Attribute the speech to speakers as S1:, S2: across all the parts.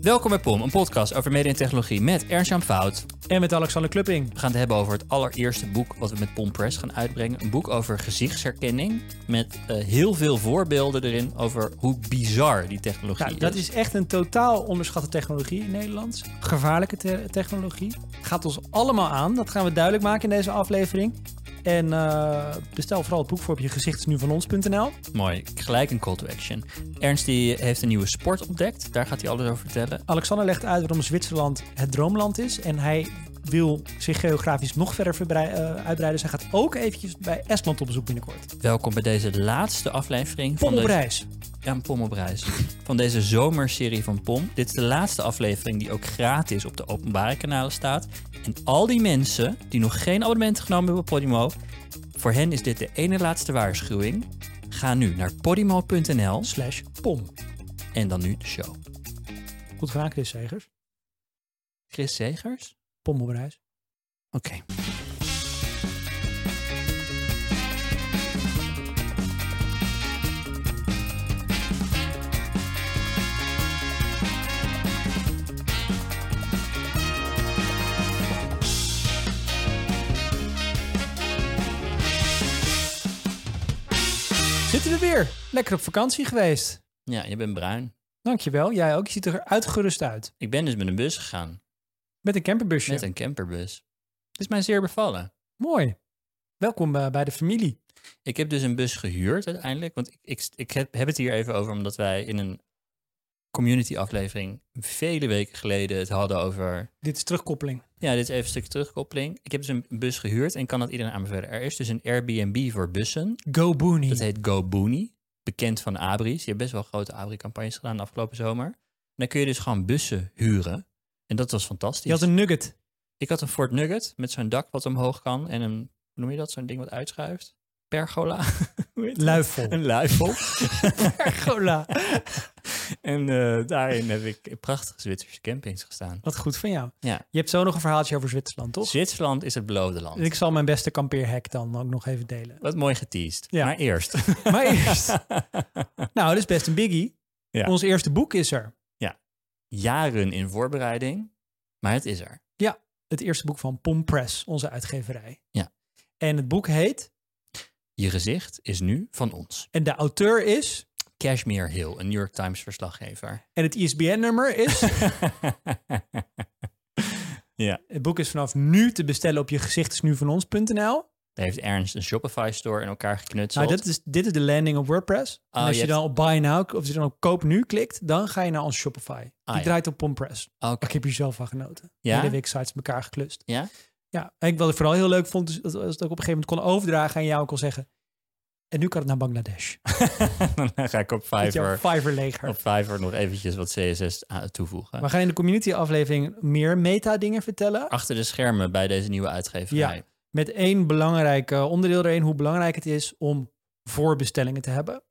S1: Welkom bij POM, een podcast over media en technologie met Ernst-Jan Fout.
S2: En met Alexander Klupping.
S1: We gaan het hebben over het allereerste boek wat we met POM Press gaan uitbrengen. Een boek over gezichtsherkenning met uh, heel veel voorbeelden erin over hoe bizar die technologie
S2: nou, dat is. echt een totaal onderschatte technologie in Nederland. Gevaarlijke te technologie. Gaat ons allemaal aan, dat gaan we duidelijk maken in deze aflevering. En uh, bestel vooral het boek voor op je gezichtsnuvanons.nl.
S1: Mooi, gelijk een call to action. Ernst die heeft een nieuwe sport ontdekt. Daar gaat hij alles over vertellen.
S2: Alexander legt uit waarom Zwitserland het droomland is. En hij wil zich geografisch nog verder uh, uitbreiden. Hij gaat ook eventjes bij Estland op bezoek binnenkort.
S1: Welkom bij deze laatste aflevering van
S2: op reis.
S1: Ja, een Pom op reis. van deze zomerserie van Pom. Dit is de laatste aflevering die ook gratis op de openbare kanalen staat. En al die mensen die nog geen abonnement genomen hebben op Podimo, voor hen is dit de ene laatste waarschuwing. Ga nu naar podimo.nl
S2: slash pom.
S1: En dan nu de show.
S2: Goed gedaan, Chris Segers.
S1: Chris Segers?
S2: Pom op reis.
S1: Oké. Okay.
S2: Zitten we weer. Lekker op vakantie geweest.
S1: Ja, je bent bruin.
S2: Dankjewel. Jij ook. Je ziet er uitgerust uit.
S1: Ik ben dus met een bus gegaan.
S2: Met een camperbusje?
S1: Met een camperbus. Het is mij zeer bevallen.
S2: Mooi. Welkom bij de familie.
S1: Ik heb dus een bus gehuurd uiteindelijk. Want ik, ik, ik heb, heb het hier even over omdat wij in een community aflevering vele weken geleden het hadden over...
S2: Dit is terugkoppeling.
S1: Ja, dit is even een stukje terugkoppeling. Ik heb dus een bus gehuurd en kan dat iedereen aanbevelen. Er is dus een Airbnb voor bussen.
S2: Go Booney.
S1: Dat heet Go Booney. Bekend van Abris. Je hebt best wel grote Abri-campagnes gedaan de afgelopen zomer. En dan kun je dus gewoon bussen huren. En dat was fantastisch.
S2: Je had een Nugget.
S1: Ik had een Ford Nugget met zo'n dak wat omhoog kan en een, hoe noem je dat, zo'n ding wat uitschuift? Pergola.
S2: Luifel.
S1: Een luifel.
S2: Pergola.
S1: en uh, daarin heb ik prachtige Zwitserse campings gestaan.
S2: Wat goed van jou.
S1: Ja.
S2: Je hebt zo nog een verhaaltje over Zwitserland, toch?
S1: Zwitserland is het beloofde land.
S2: Ik zal mijn beste kampeerhack dan ook nog even delen.
S1: Wat mooi geteased. Ja. Maar eerst.
S2: maar eerst. nou, dat is best een biggie. Ja. Ons eerste boek is er.
S1: Ja. Jaren in voorbereiding, maar het is er.
S2: Ja, het eerste boek van Pom Press, onze uitgeverij.
S1: Ja.
S2: En het boek heet...
S1: Je gezicht is nu van ons.
S2: En de auteur is?
S1: Cashmere Hill, een New York Times verslaggever.
S2: En het ISBN-nummer is?
S1: ja.
S2: Het boek is vanaf nu te bestellen op je gezichtsnuvanons.nl.
S1: Daar heeft Ernst een Shopify-store in elkaar geknutseld.
S2: Nou, dit is, dit is de landing op WordPress.
S1: Oh,
S2: en als
S1: je
S2: je,
S1: hebt-
S2: dan op Buy Now, of als je dan op Koop Nu klikt, dan ga je naar ons Shopify. Die
S1: Ah, ja.
S2: draait op PomPress.
S1: Oké.
S2: Ik heb hier zelf van genoten.
S1: Ja?
S2: Hele week sites met elkaar geklust.
S1: Ja?
S2: Ja, en wat ik vooral heel leuk vond, is dat ook op een gegeven moment kon overdragen aan jou en kon zeggen. En nu kan het naar Bangladesh.
S1: dan ga ik op Fiverr,
S2: Fiverr leger.
S1: op Fiverr nog eventjes wat CSS toevoegen.
S2: We gaan in de community aflevering meer meta dingen vertellen.
S1: Achter de schermen bij deze nieuwe uitgeverij.
S2: Ja. Met één belangrijk onderdeel erin, hoe belangrijk het is om voorbestellingen te hebben.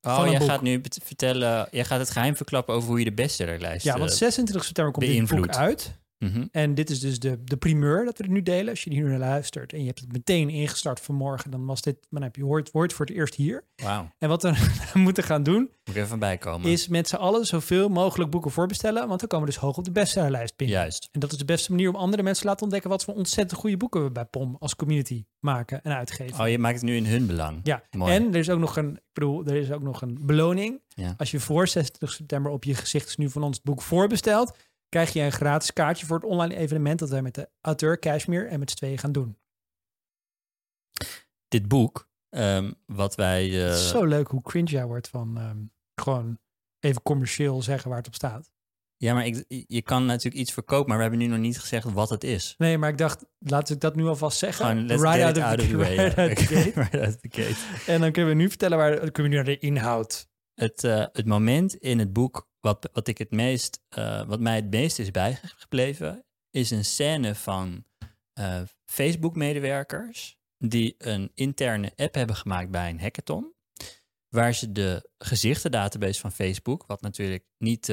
S1: Oh, jij
S2: boek.
S1: gaat nu vertellen, jij gaat het geheim verklappen over hoe je de bestsellerlijst
S2: Ja, want
S1: eh,
S2: 26 september komt dit boek
S1: beïnvloed. Mhm.
S2: En dit is dus de, de primeur dat we het nu delen. Als je hier naar luistert en je hebt het meteen ingestart vanmorgen, dan was dit, dan heb je hoort, hoort voor het eerst hier. En wat we moeten gaan doen,
S1: moet ik even bijkomen.
S2: is met z'n allen zoveel mogelijk boeken voorbestellen, want dan komen we dus hoog op de bestsellerlijst binnen.
S1: Juist.
S2: En dat is de beste manier om andere mensen te laten ontdekken wat voor ontzettend goede boeken we bij POM als community maken en uitgeven.
S1: Oh, je maakt het nu in hun belang.
S2: Ja,
S1: Mooi.
S2: en er is ook nog een, ik bedoel, er is ook nog een beloning.
S1: Ja.
S2: Als je voor 26 september op je gezicht is nu van ons het boek voorbestelt, krijg je een gratis kaartje voor het online evenement dat wij met de auteur Cashmere en met z'n tweeën gaan doen.
S1: Dit boek, ehm, wat wij... eh,
S2: Het is zo leuk hoe cringe jij wordt van ehm, gewoon even commercieel zeggen waar het op staat.
S1: Ja, maar ik, je kan natuurlijk iets verkopen, maar we hebben nu nog niet gezegd wat het is.
S2: Nee, maar ik dacht, laat ik dat nu alvast zeggen.
S1: Gewoon, let's
S2: right
S1: get
S2: out of,
S1: out of the way.
S2: right out the gate.
S1: Right out the gate.
S2: En dan kunnen we nu vertellen waar, dan kunnen we nu naar de inhoud.
S1: Het, eh, het moment in het boek wat, wat, ik het meest, eh, wat mij het meest is bijgebleven, is een scène van eh, Facebook-medewerkers die een interne app hebben gemaakt bij een hackathon. Waar ze de gezichtendatabase van Facebook, wat natuurlijk niet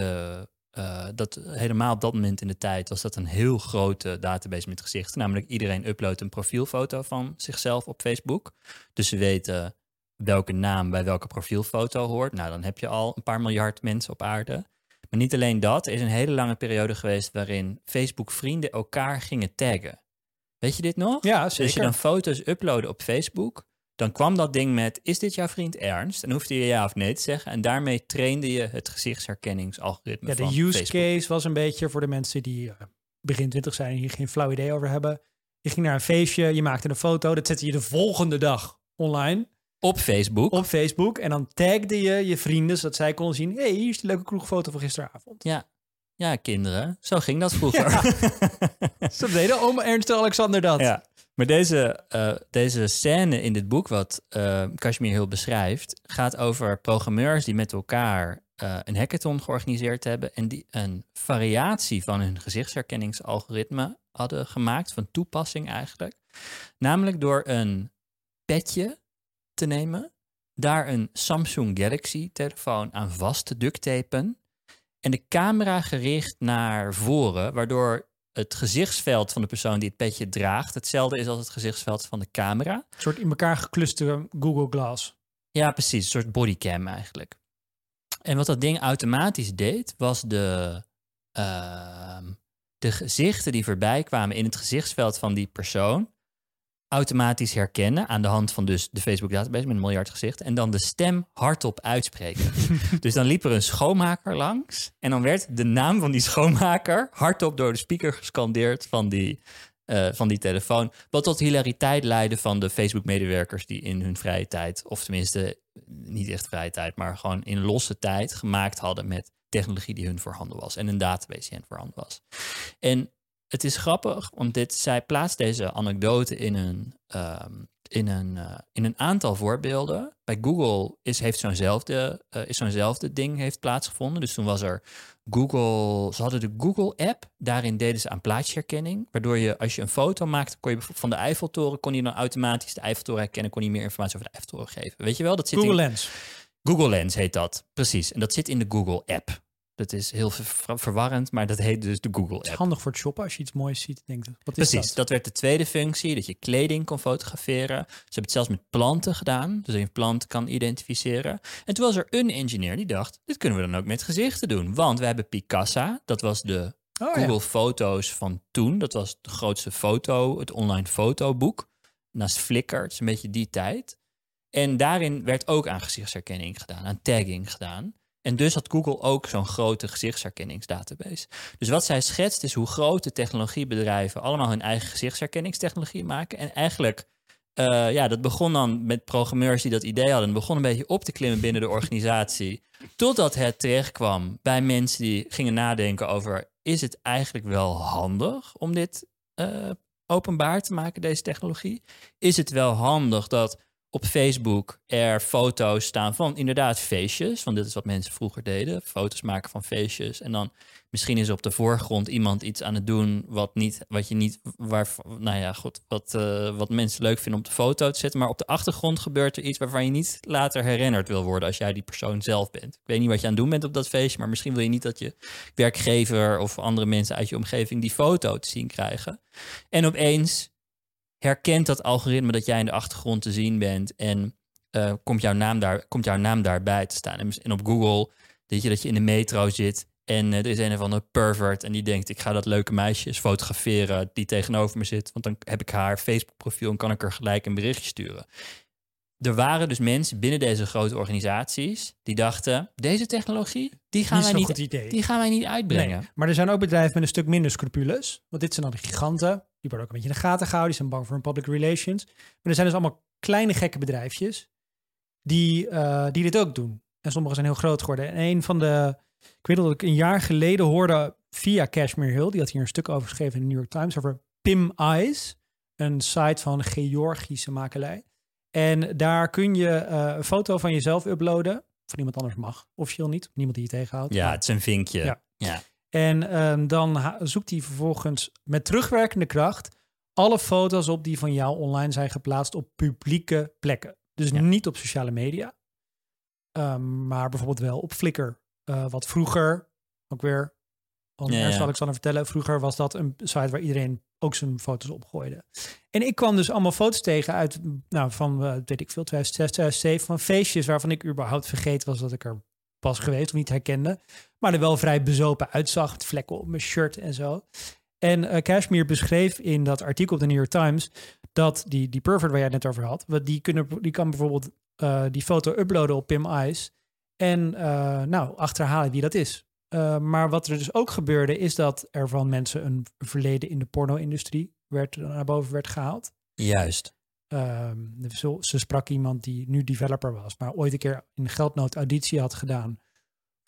S1: dat helemaal op dat moment in de tijd was dat een heel grote database met gezichten. Namelijk iedereen uploadt een profielfoto van zichzelf op Facebook. Dus ze weten welke naam bij welke profielfoto hoort. Nou, dan heb je al een paar miljard mensen op aarde. Maar niet alleen dat, er is een hele lange periode geweest waarin Facebook-vrienden elkaar gingen taggen. Weet je dit nog?
S2: Ja,
S1: Dus als je
S2: zeker.
S1: dan foto's uploadde op Facebook, dan kwam dat ding met: Is dit jouw vriend Ernst? En hoefde je ja of nee te zeggen. En daarmee trainde je het gezichtsherkenningsalgoritme.
S2: Ja, de
S1: van
S2: use
S1: Facebook.
S2: case was een beetje voor de mensen die eh, begin 20 zijn en hier geen flauw idee over hebben. Je ging naar een feestje, je maakte een foto, dat zette je de volgende dag online
S1: Op Facebook.
S2: op Facebook. En dan tagde je je vrienden, zodat zij konden zien, hey, hier is die leuke kroegfoto van gisteravond.
S1: Ja. ja, kinderen. Zo ging dat vroeger.
S2: Zo deden oma Ernst en Alexander dat.
S1: Ja, maar deze, eh, deze scène in dit boek, wat eh Kashmir Hill beschrijft, gaat over programmeurs die met elkaar eh, een hackathon georganiseerd hebben en die een variatie van hun gezichtsherkenningsalgoritme hadden gemaakt, van toepassing eigenlijk. Namelijk door een petje te nemen, daar een Samsung Galaxy telefoon aan vast te ducttapen en de camera gericht naar voren, waardoor het gezichtsveld van de persoon die het petje draagt hetzelfde is als het gezichtsveld van de camera.
S2: Een soort in elkaar gekluste Google Glass.
S1: Ja, precies. Een soort bodycam eigenlijk. En wat dat ding automatisch deed, was de, ehm, de gezichten die voorbij kwamen in het gezichtsveld van die persoon automatisch herkennen aan de hand van dus de Facebook database met een miljard gezichten en dan de stem hardop uitspreken. dus dan liep er een schoonmaker langs en dan werd de naam van die schoonmaker hardop door de speaker gescandeerd van die, eh, van die telefoon. Wat tot hilariteit leidde van de Facebook-medewerkers die in hun vrije tijd, of tenminste niet echt vrije tijd, maar gewoon in losse tijd gemaakt hadden met technologie die hun voorhanden was en een database die hen voorhanden was. En het is grappig, want dit, zij plaatst deze anekdote in een, ehm, in een, eh, in een aantal voorbeelden. Bij Google is, heeft zo'nzelfde, eh, is zo'nzelfde ding heeft plaatsgevonden. Dus toen was er Google, ze hadden de Google-app. Daarin deden ze aan plaatsherkenning. Waardoor je, als je een foto maakte, kon je van de Eiffeltoren, kon je dan automatisch de Eiffeltoren herkennen, kon je meer informatie over de Eiffeltoren geven. Weet je wel? Dat zit
S2: Google
S1: in,
S2: Lens.
S1: Google Lens heet dat, precies. En dat zit in de Google-app. Dat is heel ver- verwarrend, maar dat heet dus de
S2: Het is
S1: Google-app.
S2: handig voor het shoppen als je iets moois ziet. Denk je, wat is
S1: Precies,
S2: dat?
S1: dat werd de tweede functie, dat je kleding kon fotograferen. Ze hebben het zelfs met planten gedaan, dus een plant kan identificeren. En toen was er een engineer die dacht, dit kunnen we dan ook met gezichten doen. Want we hebben Picasa, dat was de
S2: Oh, ja.
S1: Google Foto's van toen. Dat was de grootste foto, het online fotoboek. Naast Flickr, het is een beetje die tijd. En daarin werd ook aan gezichtsherkenning gedaan, aan tagging gedaan. En dus had Google ook zo'n grote gezichtsherkenningsdatabase. Dus wat zij schetst is hoe grote technologiebedrijven allemaal hun eigen gezichtsherkenningstechnologie maken. En eigenlijk, eh, ja, dat begon dan met programmeurs die dat idee hadden. Het begon een beetje op te klimmen binnen de organisatie. Totdat het terechtkwam bij mensen die gingen nadenken over... is het eigenlijk wel handig om dit eh, openbaar te maken, deze technologie? Is het wel handig dat op Facebook er foto's staan van inderdaad feestjes. Want dit is wat mensen vroeger deden. Foto's maken van feestjes. En dan misschien is op de voorgrond iemand iets aan het doen wat niet, wat je niet, waar, nou ja, goed, wat, eh, wat mensen leuk vinden om op de foto te zetten. Maar op de achtergrond gebeurt er iets waarvan je niet later herinnerd wil worden als jij die persoon zelf bent. Ik weet niet wat je aan het doen bent op dat feestje, maar misschien wil je niet dat je werkgever of andere mensen uit je omgeving die foto te zien krijgen. En opeens herkent dat algoritme dat jij in de achtergrond te zien bent en eh, komt, jouw naam daar, komt jouw naam daarbij te staan. En, op Google, weet je dat je in de metro zit en eh, er is een of andere pervert en die denkt ik ga dat leuke meisje eens fotograferen die tegenover me zit, want dan heb ik haar Facebook profiel en kan ik er gelijk een berichtje sturen. Er waren dus mensen binnen deze grote organisaties die dachten deze technologie, die gaan, wij niet, die gaan wij niet uitbrengen.
S2: Nee, maar er zijn ook bedrijven met een stuk minder scrupules. Want dit zijn dan de giganten. Die worden ook een beetje in de gaten gehouden. Die zijn bang voor hun public relations. Maar er zijn dus allemaal kleine gekke bedrijfjes die, eh, die dit ook doen. En sommige zijn heel groot geworden. En een van de... Ik weet dat ik een jaar geleden hoorde via Cashmere Hill. Die had hier een stuk over geschreven in de New York Times. Over Pim Eyes. Een site van Georgische makelij. En daar kun je eh, een foto van jezelf uploaden. Van iemand anders mag. Officieel niet. Niemand die je tegenhoudt.
S1: Ja,
S2: Maar-
S1: het is een vinkje.
S2: Ja.
S1: ja.
S2: En ehm, dan zoekt hij vervolgens met terugwerkende kracht alle foto's op die van jou online zijn geplaatst op publieke plekken. Dus
S1: Ja.
S2: niet op sociale media, Ehm, maar bijvoorbeeld wel op Flickr. Eh, wat vroeger, ook weer, al
S1: Ja, ja.
S2: Alexander vertellen, vroeger was dat een site waar iedereen ook zijn foto's opgooide. En ik kwam dus allemaal foto's tegen uit, nou, van, eh, weet ik veel, 2006, 2007, van feestjes waarvan ik überhaupt vergeten was dat ik er was geweest of niet herkende. Maar er wel vrij bezopen uitzag. Met vlekken op mijn shirt en zo. En uh, Cashmere beschreef in dat artikel op de New York Times dat die, die pervert waar jij het net over had, die, kunnen, die kan bijvoorbeeld uh, die foto uploaden op Pim Ice en uh, nou achterhalen wie dat is. maar wat er dus ook gebeurde is dat er van mensen een verleden in de porno-industrie werd, naar boven werd gehaald.
S1: Juist.
S2: Um, zo, ze sprak iemand die nu developer was, maar ooit een keer in geldnood auditie had gedaan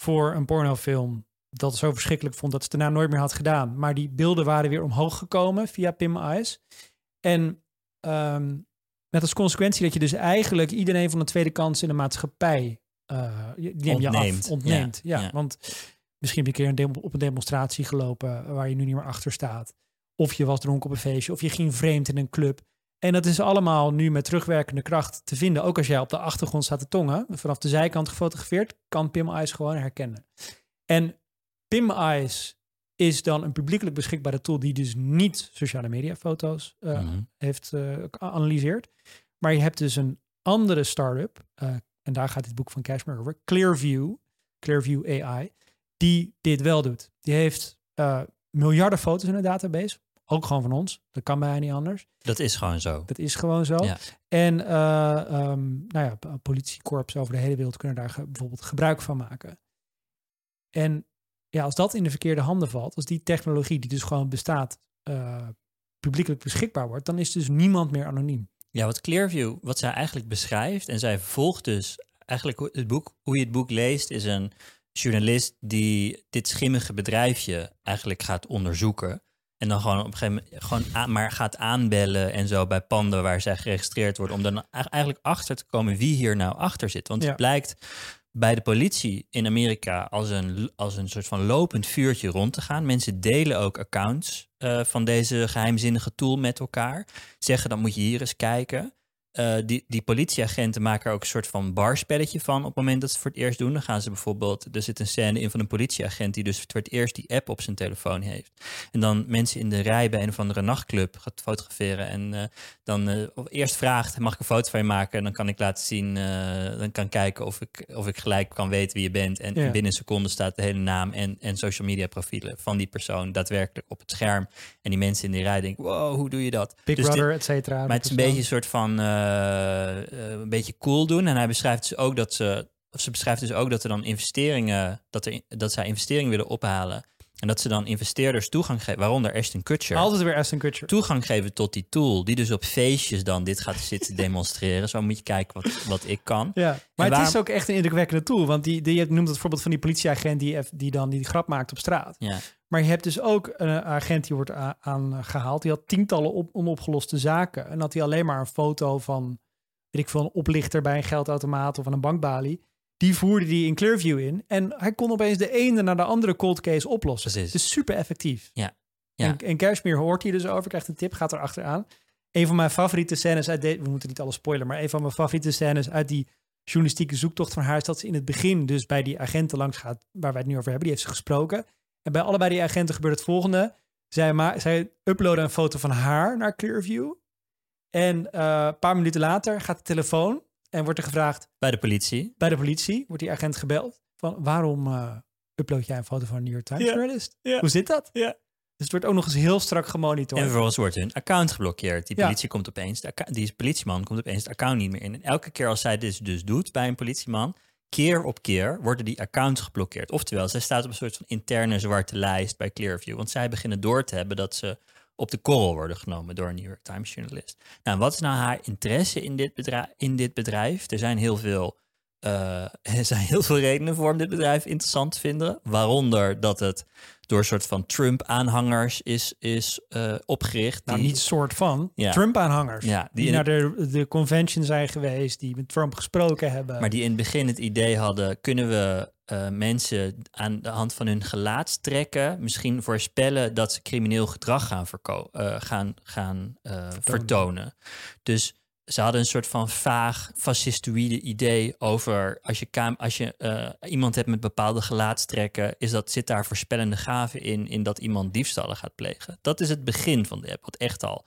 S2: voor een pornofilm. Dat zo verschrikkelijk vond dat ze het daarna nooit meer had gedaan. Maar die beelden waren weer omhoog gekomen via Pim Eyes. En um, met als consequentie dat je dus eigenlijk iedereen van de tweede kans in de maatschappij uh, neem ontneemt. je af, ontneemt. Ja, ja, want misschien heb je een keer een op een demonstratie gelopen waar je nu niet meer achter staat. Of je was dronken op een feestje, of je ging vreemd in een club. En dat is allemaal nu met terugwerkende kracht te vinden. Ook als jij op de achtergrond staat te tongen, vanaf de zijkant gefotografeerd, kan Pim Eyes gewoon herkennen. En Pim Eyes is dan een publiekelijk beschikbare tool die dus niet sociale media foto's uh, heeft uh, geanalyseerd. Maar je hebt dus een andere start-up, uh, en daar gaat dit boek van Cashmere over, Clearview, Clearview AI, die dit wel doet. Die heeft miljarden foto's in een database, ook gewoon van ons. Dat kan bijna niet anders.
S1: Dat is gewoon zo.
S2: Dat is gewoon zo. Ja. En uh, um, nou ja, politiekorps over de hele wereld kunnen daar ge bijvoorbeeld gebruik van maken. En ja, als dat in de verkeerde handen valt, als die technologie die dus gewoon bestaat, uh, publiekelijk beschikbaar wordt, dan is dus niemand meer anoniem.
S1: Ja, wat Clearview, wat zij eigenlijk beschrijft, en zij volgt dus eigenlijk het boek, hoe je het boek leest, is een journalist die dit schimmige bedrijfje eigenlijk gaat onderzoeken. En dan gewoon op een gegeven moment gewoon aan, maar gaat aanbellen en zo bij panden waar zij geregistreerd worden. Om dan eigenlijk achter te komen wie hier nou achter zit. Want het blijkt bij de politie in Amerika als een, als een soort van lopend vuurtje rond te gaan. Mensen delen ook accounts uh, van deze geheimzinnige tool met elkaar. Zeggen dan moet je hier eens kijken. Uh, die, die politieagenten maken er ook een soort van barspelletje van op het moment dat ze het voor het eerst doen. Dan gaan ze bijvoorbeeld, er zit een scène in van een politieagent die dus voor het eerst die app op zijn telefoon heeft. En dan mensen in de rij bij een of andere nachtclub gaat fotograferen en uh, dan uh, eerst vraagt, mag ik een foto van je maken? En dan kan ik laten zien, dan kan kijken of ik, of ik gelijk kan weten wie je bent. En ja. binnen een seconde staat de hele naam en, en social media profielen van die persoon daadwerkelijk op het scherm. En die mensen in die rij denken, wow, hoe doe je dat?
S2: Big dus Brother, et cetera.
S1: Maar het is een beetje een soort van een beetje cool doen. En hij beschrijft dus ook dat ze, of ze beschrijft dus ook dat er dan investeringen, dat, er, dat zij investeringen willen ophalen. En dat ze dan investeerders toegang geven, waaronder Ashton Kutcher.
S2: Altijd weer Ashton Kutcher.
S1: Toegang geven tot die tool, die dus op feestjes dan dit gaat zitten demonstreren. Zo moet je kijken wat, wat ik kan.
S2: Ja, maar het is ook echt een indrukwekkende tool. Want die, die, je noemt het voorbeeld van die politieagent die, die dan die grap maakt op straat.
S1: Ja.
S2: Maar je hebt dus ook een agent die wordt aangehaald. Die had tientallen op, onopgeloste zaken. En had hij alleen maar een foto van weet ik veel, een oplichter bij een geldautomaat of aan een bankbalie. Die voerde die in Clearview in. En hij kon opeens de ene naar de andere cold case oplossen.
S1: Precies.
S2: Het is super effectief.
S1: Ja.
S2: ja. En, en Cashmere hoort hier dus over, krijgt een tip, gaat er achteraan. Een van mijn favoriete scènes uit deze, we moeten niet alles spoilen, maar een van mijn favoriete scènes uit die journalistieke zoektocht van haar is dat ze in het begin dus bij die agenten langs gaat, waar wij het nu over hebben. Die heeft ze gesproken. En bij allebei die agenten gebeurt het volgende. Zij, ma zij uploaden een foto van haar naar Clearview. En uh, een paar minuten later gaat de telefoon en wordt er gevraagd...
S1: Bij de politie?
S2: Bij de politie wordt die agent gebeld. Van waarom uh, upload jij een foto van een New York Times ja. journalist? Hoe zit dat?
S1: Ja.
S2: Dus het wordt ook nog eens heel strak gemonitord.
S1: En vervolgens wordt hun account geblokkeerd. Die politie ja. komt opeens, die politieman komt opeens het account niet meer in. En elke keer als zij dit dus doet bij een politieman, keer op keer worden die accounts geblokkeerd. Oftewel, zij staat op een soort van interne zwarte lijst bij Clearview. Want zij beginnen door te hebben dat ze op de korrel worden genomen door een New York Times journalist. Nou, wat is nou haar interesse in dit? In dit bedrijf? Er zijn heel veel, uh, er zijn heel veel redenen voor om dit bedrijf interessant te vinden. Waaronder dat het door een soort van Trump-aanhangers is, is uh, opgericht.
S2: Nou, die, niet soort van.
S1: Ja.
S2: Trump-aanhangers.
S1: Ja,
S2: die, die naar de, de convention zijn geweest, die met Trump gesproken hebben.
S1: Maar die in het begin het idee hadden, kunnen we uh, mensen aan de hand van hun gelaatstrekken misschien voorspellen dat ze crimineel gedrag gaan, gaan, gaan vertonen. vertonen. Dus ze hadden een soort van vaag fascistoïde idee over als je, als je uh, iemand hebt met bepaalde gelaatstrekken, is dat, zit daar voorspellende gaven in, in dat iemand diefstallen gaat plegen. Dat is het begin van de app, wat echt al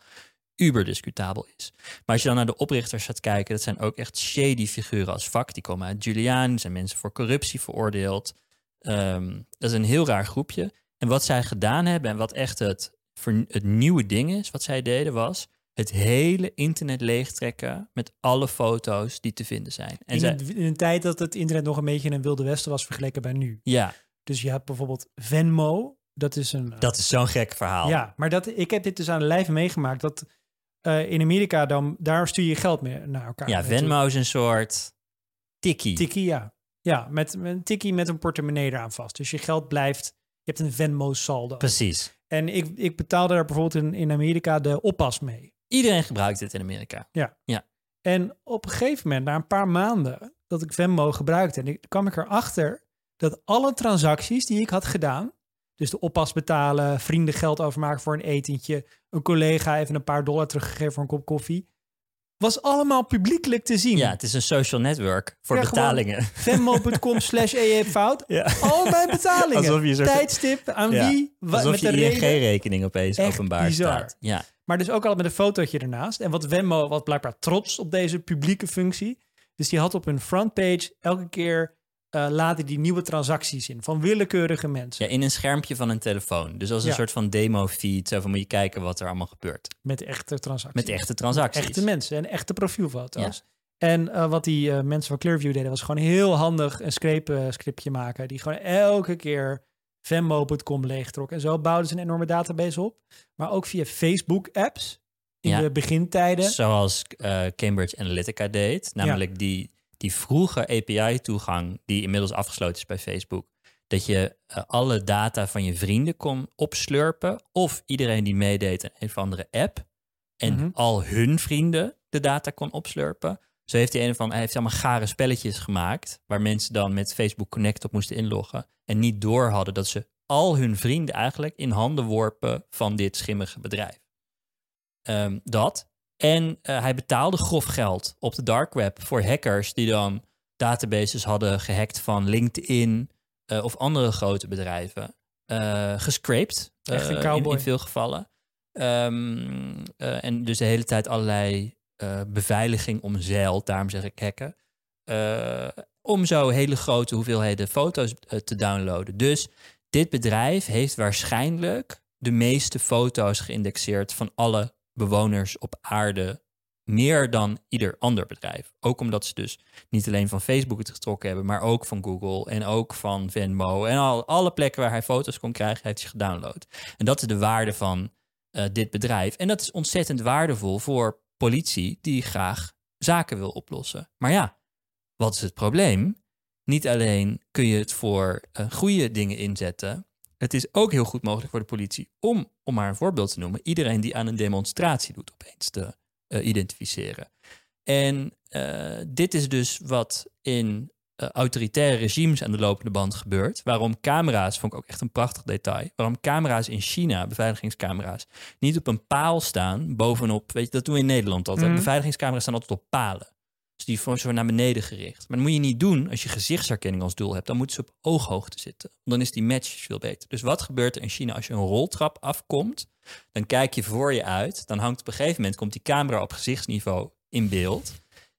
S1: uber discutabel is. Maar als je dan naar de oprichters gaat kijken, dat zijn ook echt shady figuren als vak. Die komen uit Julian, zijn mensen voor corruptie veroordeeld. Ehm, dat is een heel raar groepje. En wat zij gedaan hebben en wat echt het, het nieuwe ding is, wat zij deden, was het hele internet leegtrekken met alle foto's die te vinden zijn. En
S2: in, een, in een tijd dat het internet nog een beetje een wilde westen was vergeleken bij nu.
S1: ja,
S2: Dus je hebt bijvoorbeeld Venmo. Dat is een...
S1: dat is zo'n gek verhaal.
S2: Ja, maar dat, ik heb dit dus aan de lijve meegemaakt. Dat eh, in Amerika dan, daar stuur je geld mee naar elkaar.
S1: ja Venmo is een soort tikkie.
S2: Tikkie, ja. Ja, met, met een tikkie met een portemonnee eraan vast. Dus je geld blijft, je hebt een Venmo saldo.
S1: Precies.
S2: En ik, ik betaalde daar bijvoorbeeld in, in Amerika de oppas mee.
S1: Iedereen gebruikt dit in Amerika.
S2: En op een gegeven moment, na een paar maanden dat ik Venmo gebruikte, en ik, kwam ik erachter dat alle transacties die ik had gedaan, dus de oppas betalen, vrienden geld overmaken voor een etentje, een collega even een paar dollar teruggegeven voor een kop koffie, was allemaal publiekelijk te zien.
S1: Ja, het is een social network voor
S2: Ja,
S1: betalingen.
S2: Venmo.com slash fout.
S1: Ja.
S2: Al mijn betalingen.
S1: Alsof je soort-
S2: Tijdstip, aan
S1: Ja.
S2: wie,
S1: Alsof
S2: met
S1: je
S2: de.
S1: ING-rekening opeens
S2: Echt
S1: openbaar
S2: bizar.
S1: staat. Ja.
S2: Maar dus ook al met een fotootje ernaast. En wat Venmo was blijkbaar trots op deze publieke functie. Dus die had op hun frontpage elke keer eh laten die nieuwe transacties in van willekeurige mensen.
S1: ja, in een schermpje van een telefoon. Dus als een
S2: Ja.
S1: soort van demo-feed. Zo van moet je kijken wat er allemaal gebeurt.
S2: Met echte transacties.
S1: Met echte transacties.
S2: Echte mensen en echte profielfoto's. En eh, wat die eh, mensen van Clearview deden, was gewoon heel handig een scrape, scriptje maken. Die gewoon elke keer Venmo.com leegtrok. En zo bouwden ze een enorme database op. Maar ook via Facebook-apps in
S1: Ja.
S2: de begintijden.
S1: Zoals Cambridge Analytica deed. Namelijk die, die vroege API-toegang die inmiddels afgesloten is bij Facebook. Dat je eh, alle data van je vrienden kon opslurpen. Of iedereen die meedeed aan een of andere app. En
S2: Mhm.
S1: al hun vrienden de data kon opslurpen. Zo heeft hij een van, hij heeft allemaal gare spelletjes gemaakt. Waar mensen dan met Facebook Connect op moesten inloggen. En niet door hadden dat ze al hun vrienden eigenlijk in handen worpen van dit schimmige bedrijf. Ehm, dat. En eh, hij betaalde grof geld op de dark web voor hackers die dan databases hadden gehackt van LinkedIn eh, of andere grote bedrijven. eh gescraped.
S2: Echt een
S1: in,
S2: cowboy.
S1: in veel gevallen. Ehm, eh, en dus de hele tijd allerlei beveiliging omzeild, daarom zeg ik hacken. om zo hele grote hoeveelheden foto's te downloaden. Dus dit bedrijf heeft waarschijnlijk de meeste foto's geïndexeerd van alle bewoners op aarde. Meer dan ieder ander bedrijf. Ook omdat ze dus niet alleen van Facebook het getrokken hebben, maar ook van Google en ook van Venmo. En al, alle plekken waar hij foto's kon krijgen, heeft hij gedownload. En dat is de waarde van eh, dit bedrijf. En dat is ontzettend waardevol voor politie die graag zaken wil oplossen. Maar ja, wat is het probleem? Niet alleen kun je het voor eh, goede dingen inzetten. Het is ook heel goed mogelijk voor de politie om, om maar een voorbeeld te noemen, iedereen die aan een demonstratie doet opeens te eh, identificeren. En eh, dit is dus wat in eh, autoritaire regimes aan de lopende band gebeurt. Waarom camera's, vond ik ook echt een prachtig detail, waarom camera's in China, beveiligingscamera's, niet op een paal staan bovenop, weet je, dat doen we in Nederland altijd.
S2: Mhm.
S1: Beveiligingscamera's staan altijd op palen. Dus die voor zo naar beneden gericht. Maar dat moet je niet doen als je gezichtsherkenning als doel hebt. Dan moeten ze op ooghoogte zitten. Dan is die match veel beter. Dus wat gebeurt er in China als je een roltrap afkomt? Dan kijk je voor je uit. Dan hangt op een gegeven moment komt die camera op gezichtsniveau in beeld.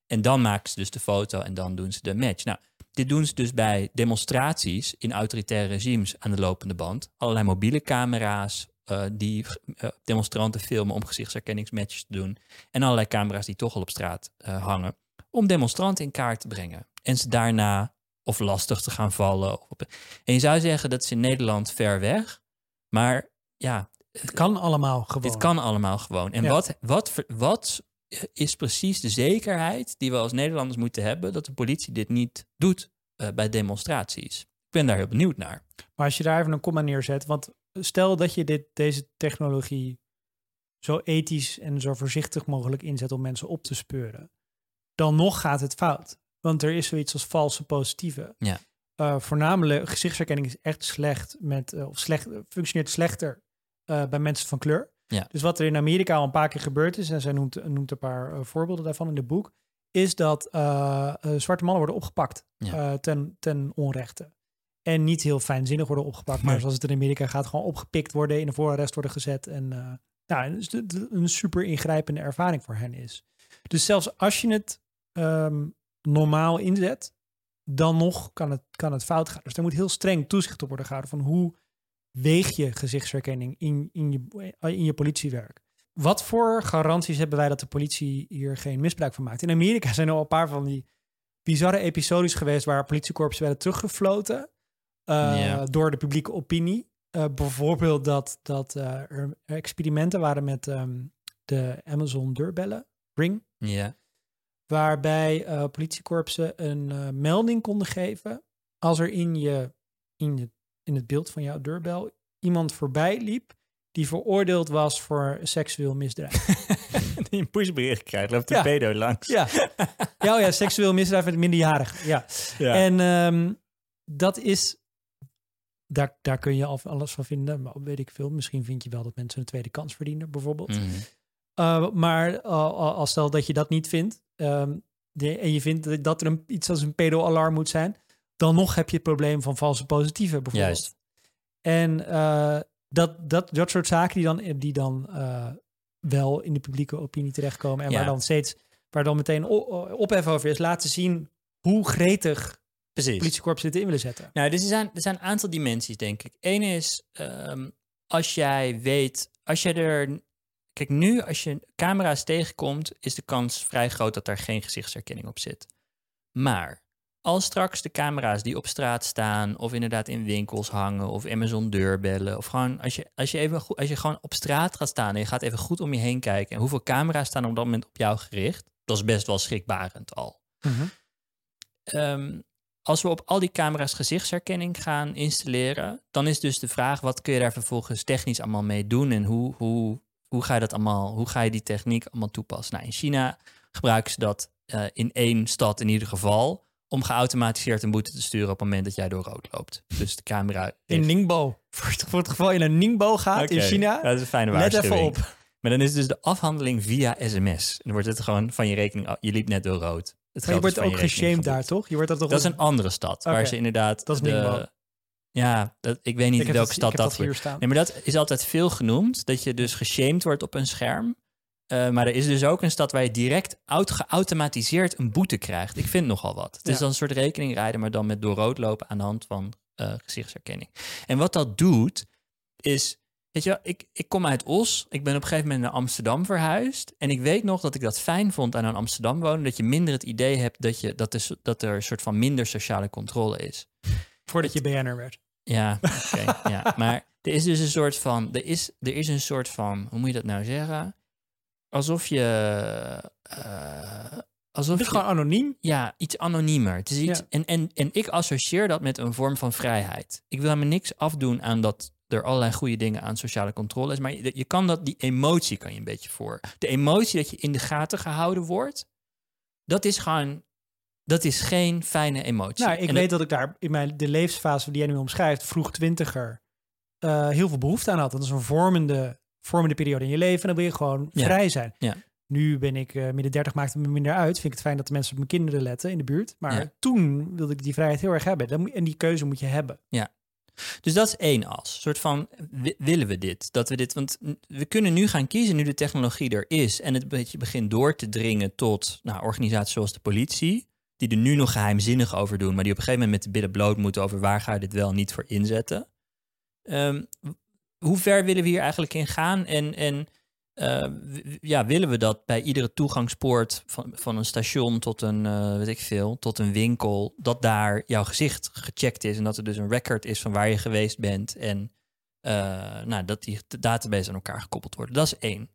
S1: En dan maken ze dus de foto en dan doen ze de match. Nou, dit doen ze dus bij demonstraties in autoritaire regimes aan de lopende band. Allerlei mobiele camera's eh, die eh, demonstranten filmen om gezichtsherkenningsmatches te doen. En allerlei camera's die toch al op straat eh, hangen. Om demonstranten in kaart te brengen. En ze daarna of lastig te gaan vallen. En je zou zeggen dat is in Nederland ver weg. Maar ja,
S2: Het kan allemaal gewoon.
S1: dit kan allemaal gewoon. En
S2: Ja.
S1: wat, wat, wat is precies de zekerheid die we als Nederlanders moeten hebben dat de politie dit niet doet eh, bij demonstraties? Ik ben daar heel benieuwd naar.
S2: Maar als je daar even een komma neerzet, want stel dat je dit, deze technologie zo ethisch en zo voorzichtig mogelijk inzet om mensen op te speuren, dan nog gaat het fout. Want er is zoiets als valse positieve.
S1: Ja.
S2: Eh, voornamelijk gezichtsherkenning is echt slecht met, eh, of slecht, functioneert slechter eh, bij mensen van kleur.
S1: Ja.
S2: Dus wat er in Amerika al een paar keer gebeurd is, en zij noemt, noemt een paar eh, voorbeelden daarvan in het boek, is dat eh, eh, zwarte mannen worden opgepakt
S1: Ja.
S2: eh, ten, ten onrechte. En niet heel fijnzinnig worden opgepakt, maar
S1: Nee.
S2: zoals het in Amerika gaat, gewoon opgepikt worden, in een voorarrest worden gezet en, eh, nou, dus de- de- een super ingrijpende ervaring voor hen is. Dus zelfs als je het ehm, normaal inzet, dan nog kan het, kan het fout gaan. Dus daar moet heel streng toezicht op worden gehouden van hoe weeg je gezichtsherkenning in, in, je, in je politiewerk. Wat voor garanties hebben wij dat de politie hier geen misbruik van maakt? In Amerika zijn er al een paar van die bizarre episodes geweest waar politiekorpsen werden teruggefloten eh, door de publieke opinie. Eh, bijvoorbeeld dat, dat eh, er experimenten waren met ehm, de Amazon deurbellen, Ring,
S1: Ja.
S2: Waarbij eh, politiekorpsen een eh, melding konden geven als er in, je, in, je, in het beeld van jouw deurbel iemand voorbij liep die veroordeeld was voor seksueel misdrijf.
S1: Die een pushbericht krijgt, loopt de
S2: Ja.
S1: pedo langs.
S2: ja. ja, oh ja, seksueel misdrijf met minderjarigen. Ja.
S1: Ja.
S2: En ehm, dat is, daar, daar kun je al alles van vinden, maar weet ik veel. Misschien vind je wel dat mensen een tweede kans verdienen, bijvoorbeeld.
S1: Mhm.
S2: Uh, maar uh, als stel dat je dat niet vindt um, de, en je vindt dat er een, iets als een pedo-alarm moet zijn, dan nog heb je het probleem van valse positieven bijvoorbeeld.
S1: Juist.
S2: En uh, dat, dat, dat soort zaken die dan, die dan uh, wel in de publieke opinie terechtkomen en
S1: Ja.
S2: waar dan steeds, waar dan meteen ophef over is, laten zien hoe gretig
S1: Precies.
S2: politiekorpsen dit in willen zetten.
S1: Nou, dus er zijn, er zijn een aantal dimensies, denk ik. Eén is, ehm, als jij weet, als je er... Kijk, nu als je camera's tegenkomt, is de kans vrij groot dat daar geen gezichtsherkenning op zit. Maar als straks de camera's die op straat staan, of inderdaad in winkels hangen, of Amazon deurbellen, of gewoon als je, als je, even, goed- als je gewoon op straat gaat staan en je gaat even goed om je heen kijken en hoeveel camera's staan op dat moment op jou gericht, dat is best wel schrikbarend al. Ehm, als we op al die camera's gezichtsherkenning gaan installeren, dan is dus de vraag: wat kun je daar vervolgens technisch allemaal mee doen en hoe, hoe, hoe ga je dat allemaal, hoe ga je die techniek allemaal toepassen? Nou, in China gebruiken ze dat eh, in één stad in ieder geval om geautomatiseerd een boete te sturen op het moment dat jij door rood loopt. Dus de camera.
S2: In Ningbo. Voor het, voor het geval je naar Ningbo gaat in China,
S1: Dat is een fijne
S2: let
S1: waarschuwing.
S2: even op.
S1: Maar dan is dus de afhandeling via sms. En dan wordt het gewoon van je rekening. Je liep net door rood. Het
S2: Maar je wordt ook geshamed daar, toch? Je wordt dat toch
S1: Dat is een andere stad. Waar ze inderdaad.
S2: Dat is
S1: de,
S2: Ningbo.
S1: Ja, dat, ik weet niet
S2: Ik heb
S1: welke stad dat
S2: hier
S1: wordt. Nee, maar dat is altijd veel genoemd. Dat je dus geshamed wordt op een scherm. Eh, maar er is dus ook een stad waar je direct auto- geautomatiseerd een boete krijgt. Ik vind nogal wat. Het is dan een soort rekening rijden, maar dan met door rood lopen aan de hand van eh, gezichtsherkenning. En wat dat doet, is. Weet je, wel, ik, ik kom uit Os. Ik ben op een gegeven moment naar Amsterdam verhuisd. En ik weet nog dat ik dat fijn vond aan een Amsterdam wonen. Dat je minder het idee hebt dat, je, dat, er, dat er een soort van minder sociale controle is.
S2: Voordat je BN'er werd.
S1: Ja, oké. ja. Maar er is dus een soort van, er is, er is een soort van, hoe moet je dat nou zeggen? Alsof je, eh, alsof
S2: Het is
S1: je,
S2: gewoon anoniem.
S1: ja, iets anoniemer. Het is iets,
S2: Ja.
S1: en, en, en ik associeer dat met een vorm van vrijheid. Ik wil helemaal niks afdoen aan dat er allerlei goede dingen aan sociale controle is, maar je, je kan dat, die emotie kan je een beetje voor. De emotie dat je in de gaten gehouden wordt, dat is gewoon, dat is geen fijne emotie.
S2: Nou, ik
S1: En
S2: weet dat ik daar in mijn, de levensfase die jij nu omschrijft, vroeg twintiger, eh, heel veel behoefte aan had. Dat is een vormende, vormende periode in je leven en dan wil je gewoon
S1: Ja.
S2: vrij zijn.
S1: Ja.
S2: Nu ben ik eh, midden dertig, maakt het me minder uit. Vind ik het fijn dat de mensen op mijn kinderen letten in de buurt. Maar
S1: Ja.
S2: toen wilde ik die vrijheid heel erg hebben. En die keuze moet je hebben.
S1: Dus dat is één as. Een soort van, wi- willen we dit? Dat we dit, want we kunnen nu gaan kiezen, nu de technologie er is en het beetje begint door te dringen tot nou, organisaties zoals de politie, die er nu nog geheimzinnig over doen, maar die op een gegeven moment met de billen bloot moeten over waar ga je dit wel niet voor inzetten. Ehm, hoe ver willen we hier eigenlijk in gaan? En, en eh, ja, willen we dat bij iedere toegangspoort van, van een station tot een, eh, weet ik veel, tot een winkel, dat daar jouw gezicht gecheckt is en dat er dus een record is van waar je geweest bent en eh, nou, dat die database aan elkaar gekoppeld worden. Dat is één.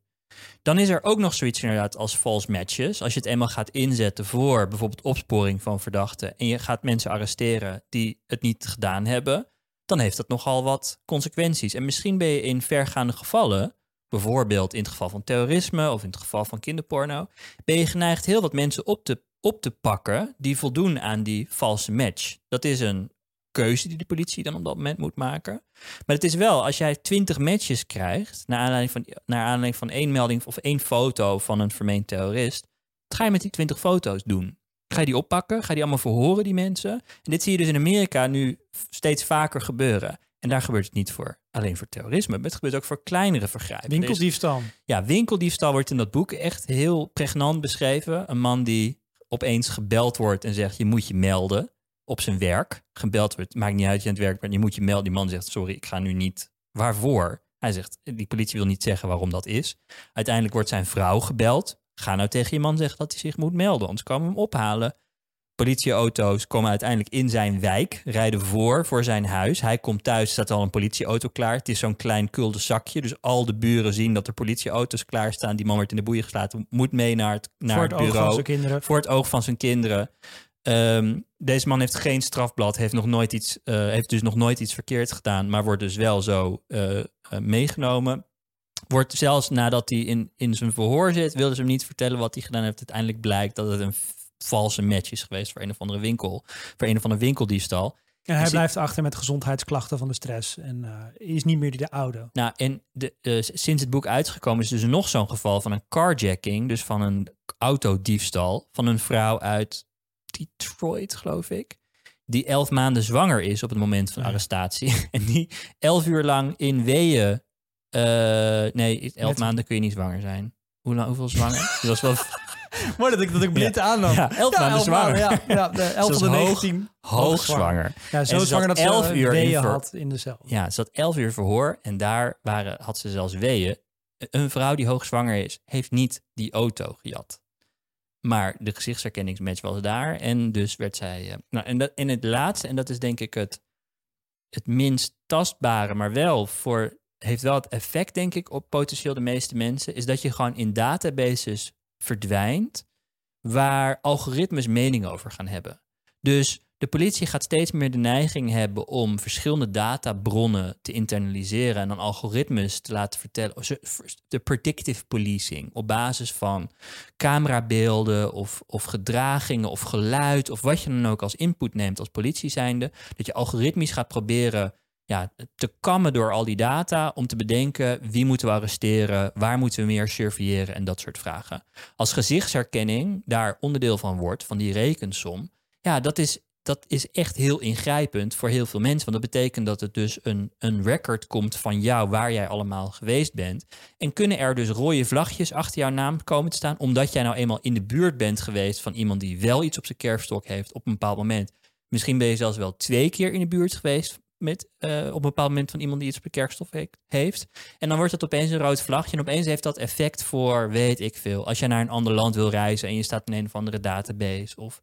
S1: Dan is er ook nog zoiets inderdaad als false matches. Als je het eenmaal gaat inzetten voor bijvoorbeeld opsporing van verdachten en je gaat mensen arresteren die het niet gedaan hebben, dan heeft dat nogal wat consequenties. En misschien ben je in vergaande gevallen, bijvoorbeeld in het geval van terrorisme of in het geval van kinderporno, ben je geneigd heel wat mensen op te, op te pakken die voldoen aan die valse match. Dat is een keuze die de politie dan op dat moment moet maken. Maar het is wel, als jij twintig matches krijgt, naar aanleiding van, naar aanleiding van één melding of één foto van een vermeend terrorist, wat ga je met die twintig foto's doen? Ga je die oppakken? Ga je die allemaal verhoren, die mensen? En dit zie je dus in Amerika nu steeds vaker gebeuren. En daar gebeurt het niet voor alleen voor terrorisme, maar het gebeurt ook voor kleinere vergrijpen. Er
S2: Winkeldiefstal.
S1: ja, winkeldiefstal wordt in dat boek echt heel pregnant beschreven. Een man die opeens gebeld wordt en zegt: Je moet je melden op zijn werk. Gebeld wordt, maakt niet uit dat je aan het werk bent, je moet je melden. Die man zegt: Sorry, ik ga nu niet. Waarvoor? Hij zegt: Die politie wil niet zeggen waarom dat is. Uiteindelijk wordt zijn vrouw gebeld. Ga nou tegen je man zeggen dat hij zich moet melden, anders komen we hem ophalen. Politieauto's komen uiteindelijk in zijn wijk, rijden voor voor zijn huis. Hij komt thuis, staat al een politieauto klaar. Het is zo'n klein kulde zakje, dus al de buren zien dat er politieauto's klaarstaan. Die man wordt in de boeien geslagen, moet mee naar het, naar
S2: voor
S1: het
S2: het oog van
S1: bureau.
S2: zijn kinderen.
S1: Voor het oog van zijn kinderen. Ehm, deze man heeft geen strafblad, heeft, nog nooit iets, eh, heeft dus nog nooit iets verkeerd gedaan, maar wordt dus wel zo eh, eh, meegenomen. Wordt zelfs nadat hij in, in zijn verhoor zit, wilden ze hem niet vertellen wat hij gedaan heeft. Uiteindelijk blijkt dat het een valse match is geweest voor een of andere winkel, voor een of andere winkeldiefstal.
S2: En hij blijft achter met gezondheidsklachten van de stress. En is niet meer die de oude.
S1: Nou, en de, sinds het boek uitgekomen is dus nog zo'n geval van een carjacking, dus van een autodiefstal van een vrouw uit Detroit, geloof ik, die elf maanden zwanger is op het moment van
S2: Ja.
S1: arrestatie en die elf uur lang in weeën, eh, nee, elf
S2: Met-
S1: maanden kun je niet zwanger zijn. Hoe lang, hoeveel zwanger? Die was wel
S2: Maar dat ik, dat ik blind aannam.
S1: Ja, elf maanden zwanger.
S2: Ja, ja, de 11
S1: was
S2: van de
S1: hoog-
S2: 19.
S1: hoogzwanger.
S2: Ja, zo
S1: ze
S2: zwanger dat ze
S1: 11 uur in
S2: weeën
S1: ver-
S2: had in de cel.
S1: Ja, ze had elf uur verhoor en daar waren, had ze zelfs weeën. Een vrouw die hoogzwanger is, heeft niet die auto gejat. Maar de gezichtsherkenningsmatch was daar en dus werd zij... eh, nou, en dat, in het laatste, en dat is denk ik het, het minst tastbare, maar wel voor... heeft wel het effect, denk ik, op potentieel de meeste mensen... is dat je gewoon in databases verdwijnt... waar algoritmes mening over gaan hebben. Dus de politie gaat steeds meer de neiging hebben om verschillende databronnen te internaliseren en dan algoritmes te laten vertellen. De predictive policing op basis van camerabeelden of, of gedragingen of geluid of wat je dan ook als input neemt als politie zijnde. Dat je algoritmisch gaat proberen ja, te kammen door al die data om te bedenken wie moeten we arresteren, waar moeten we meer surveilleren en dat soort vragen. Als gezichtsherkenning daar onderdeel van wordt, van die rekensom, ja, dat is, dat is echt heel ingrijpend voor heel veel mensen. Want dat betekent dat het dus een, een record komt van jou waar jij allemaal geweest bent. En kunnen er dus rode vlagjes achter jouw naam komen te staan, omdat jij nou eenmaal in de buurt bent geweest van iemand die wel iets op zijn kerfstok heeft op een bepaald moment. Misschien ben je zelfs wel twee keer in de buurt geweest met, eh, op een bepaald moment van iemand die iets op de kerkstof he- heeft. En dan wordt het opeens een rood vlagje. En opeens heeft dat effect voor, weet ik veel. Als je naar een ander land wil reizen en je staat in een of andere database. Of,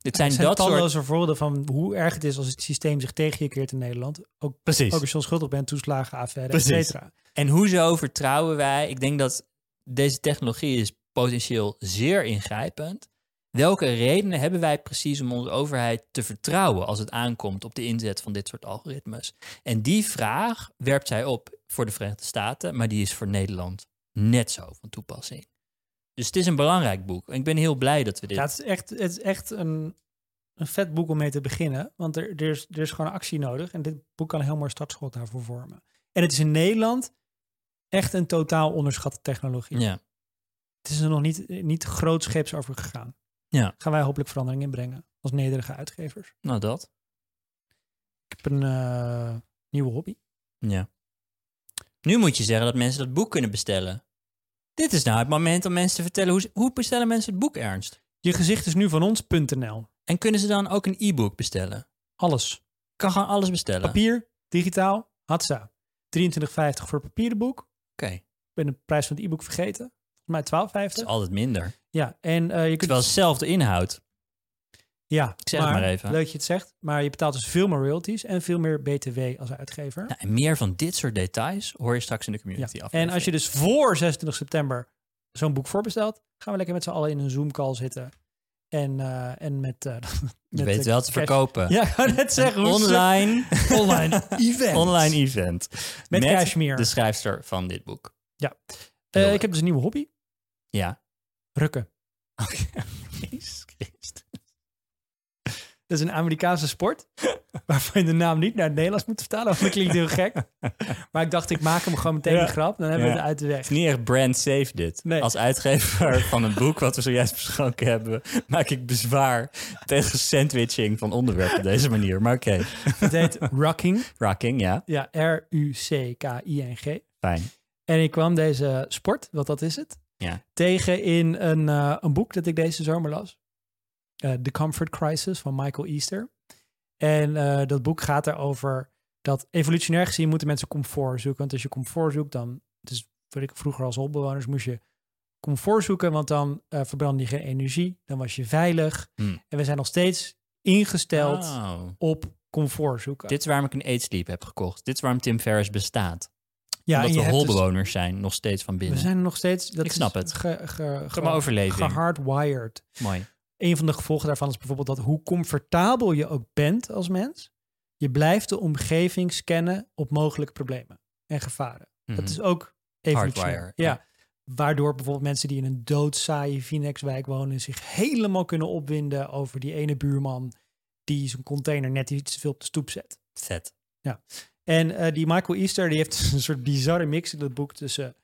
S1: het zijn,
S2: zijn
S1: dat soort...
S2: talloze voorbeelden van hoe erg het is als het systeem zich tegen je keert in Nederland. Ook,
S1: Precies.
S2: ook als je onschuldig bent, toeslagen, affaire, et cetera.
S1: En hoezo vertrouwen wij? Ik denk dat deze technologie is potentieel zeer ingrijpend. Welke redenen hebben wij precies om onze overheid te vertrouwen als het aankomt op de inzet van dit soort algoritmes? En die vraag werpt zij op voor de Verenigde Staten, maar die is voor Nederland net zo van toepassing. Dus het is een belangrijk boek. En ik ben heel blij dat we dit.
S2: Ja, het is echt, het is echt een, een vet boek om mee te beginnen. Want er, er, is, er is gewoon actie nodig. En dit boek kan een heel mooi startschot daarvoor vormen. En het is in Nederland echt een totaal onderschatte technologie.
S1: Ja,
S2: Het is er nog niet, niet grootscheeps over gegaan.
S1: Ja.
S2: Gaan wij hopelijk verandering inbrengen als nederige uitgevers.
S1: nou dat.
S2: Ik heb een eh, nieuwe hobby.
S1: Ja. Nu moet je zeggen dat mensen dat boek kunnen bestellen. Dit is nou het moment om mensen te vertellen hoe, ze- hoe bestellen mensen het boek ernst.
S2: Je gezicht is nu van ons.nl.
S1: En kunnen ze dan ook een e-book bestellen?
S2: Alles.
S1: Kan gewoon alles bestellen.
S2: Papier, digitaal, hatsa. 23,50 voor het papieren boek.
S1: Oké,
S2: Ik ben de prijs van het e-book vergeten. Volgens mij
S1: het is
S2: 12,50.
S1: altijd minder.
S2: Ja, en eh, je kunt...
S1: Terwijl hetzelfde inhoud.
S2: Ja,
S1: Ik zeg het maar even.
S2: Leuk dat je het zegt. Maar je betaalt dus veel meer royalties en veel meer BTW als uitgever.
S1: Nou, en meer van dit soort details hoor je straks in de community
S2: Ja.
S1: af.
S2: En als je dus voor 26 september zo'n boek voorbestelt, gaan we lekker met z'n allen in een Zoom-call zitten. En, eh, en met... eh
S1: je
S2: met
S1: weet
S2: de
S1: wel te verkopen.
S2: Ja, ik wou net zeggen.
S1: online,
S2: Online event.
S1: online event.
S2: Met cashmere.
S1: de schrijfster van dit boek.
S2: Ja. Ik heb dus een nieuwe hobby.
S1: Ja.
S2: Rukken.
S1: Jezus Christus.
S2: Dat is een Amerikaanse sport. waarvan je de naam niet naar het Nederlands moet vertalen, want dat klinkt heel gek. Maar ik dacht, ik maak hem gewoon meteen
S1: Ja.
S2: een grap, dan hebben we het uit de weg.
S1: Het is niet echt brand safe dit.
S2: Nee.
S1: Als uitgever van een boek wat we zojuist besproken hebben, maak ik bezwaar tegen sandwiching van onderwerpen op deze manier. Maar oké,
S2: Het heet Rocking,
S1: rocking, ja,
S2: ja, R-U-C-K-I-N-G.
S1: fijn.
S2: En ik kwam deze sport, wat dat is het,
S1: Ja.
S2: tegen in een, eh, een boek dat ik deze zomer las. Eh, The Comfort Crisis van Michael Easter. En eh, dat boek gaat erover dat evolutionair gezien moeten mensen comfort zoeken. Want als je comfort zoekt, dan, dus wat ik vroeger als holbewoners, moest je comfort zoeken, want dan verbrandde je geen energie, dan was je veilig.
S1: Hmm.
S2: En we zijn nog steeds ingesteld op comfort zoeken.
S1: Dit is waarom ik een Eat Sleep heb gekocht. Dit is waarom Tim Ferriss bestaat.
S2: Ja,
S1: Omdat we
S2: hebt dus-
S1: holbewoners zijn, nog steeds van binnen.
S2: we zijn nog steeds. Dat
S1: Ik snap
S2: is
S1: het.
S2: Ge, ge,
S1: maar overleving.
S2: gehardwired.
S1: Mooi.
S2: een van de gevolgen daarvan is bijvoorbeeld dat hoe comfortabel je ook bent als mens, je blijft de omgeving scannen op mogelijke problemen en gevaren. Dat
S1: Mhm.
S2: is ook evolutionair.
S1: Hardwire,
S2: Ja.
S1: ja.
S2: Waardoor bijvoorbeeld mensen die in een doodsaaie Phoenixwijk wonen zich helemaal kunnen opwinden over die ene buurman die zijn container net iets te veel op de stoep zet.
S1: Vet.
S2: En eh, die Michael Easter die heeft een soort bizarre mix in dat boek tussen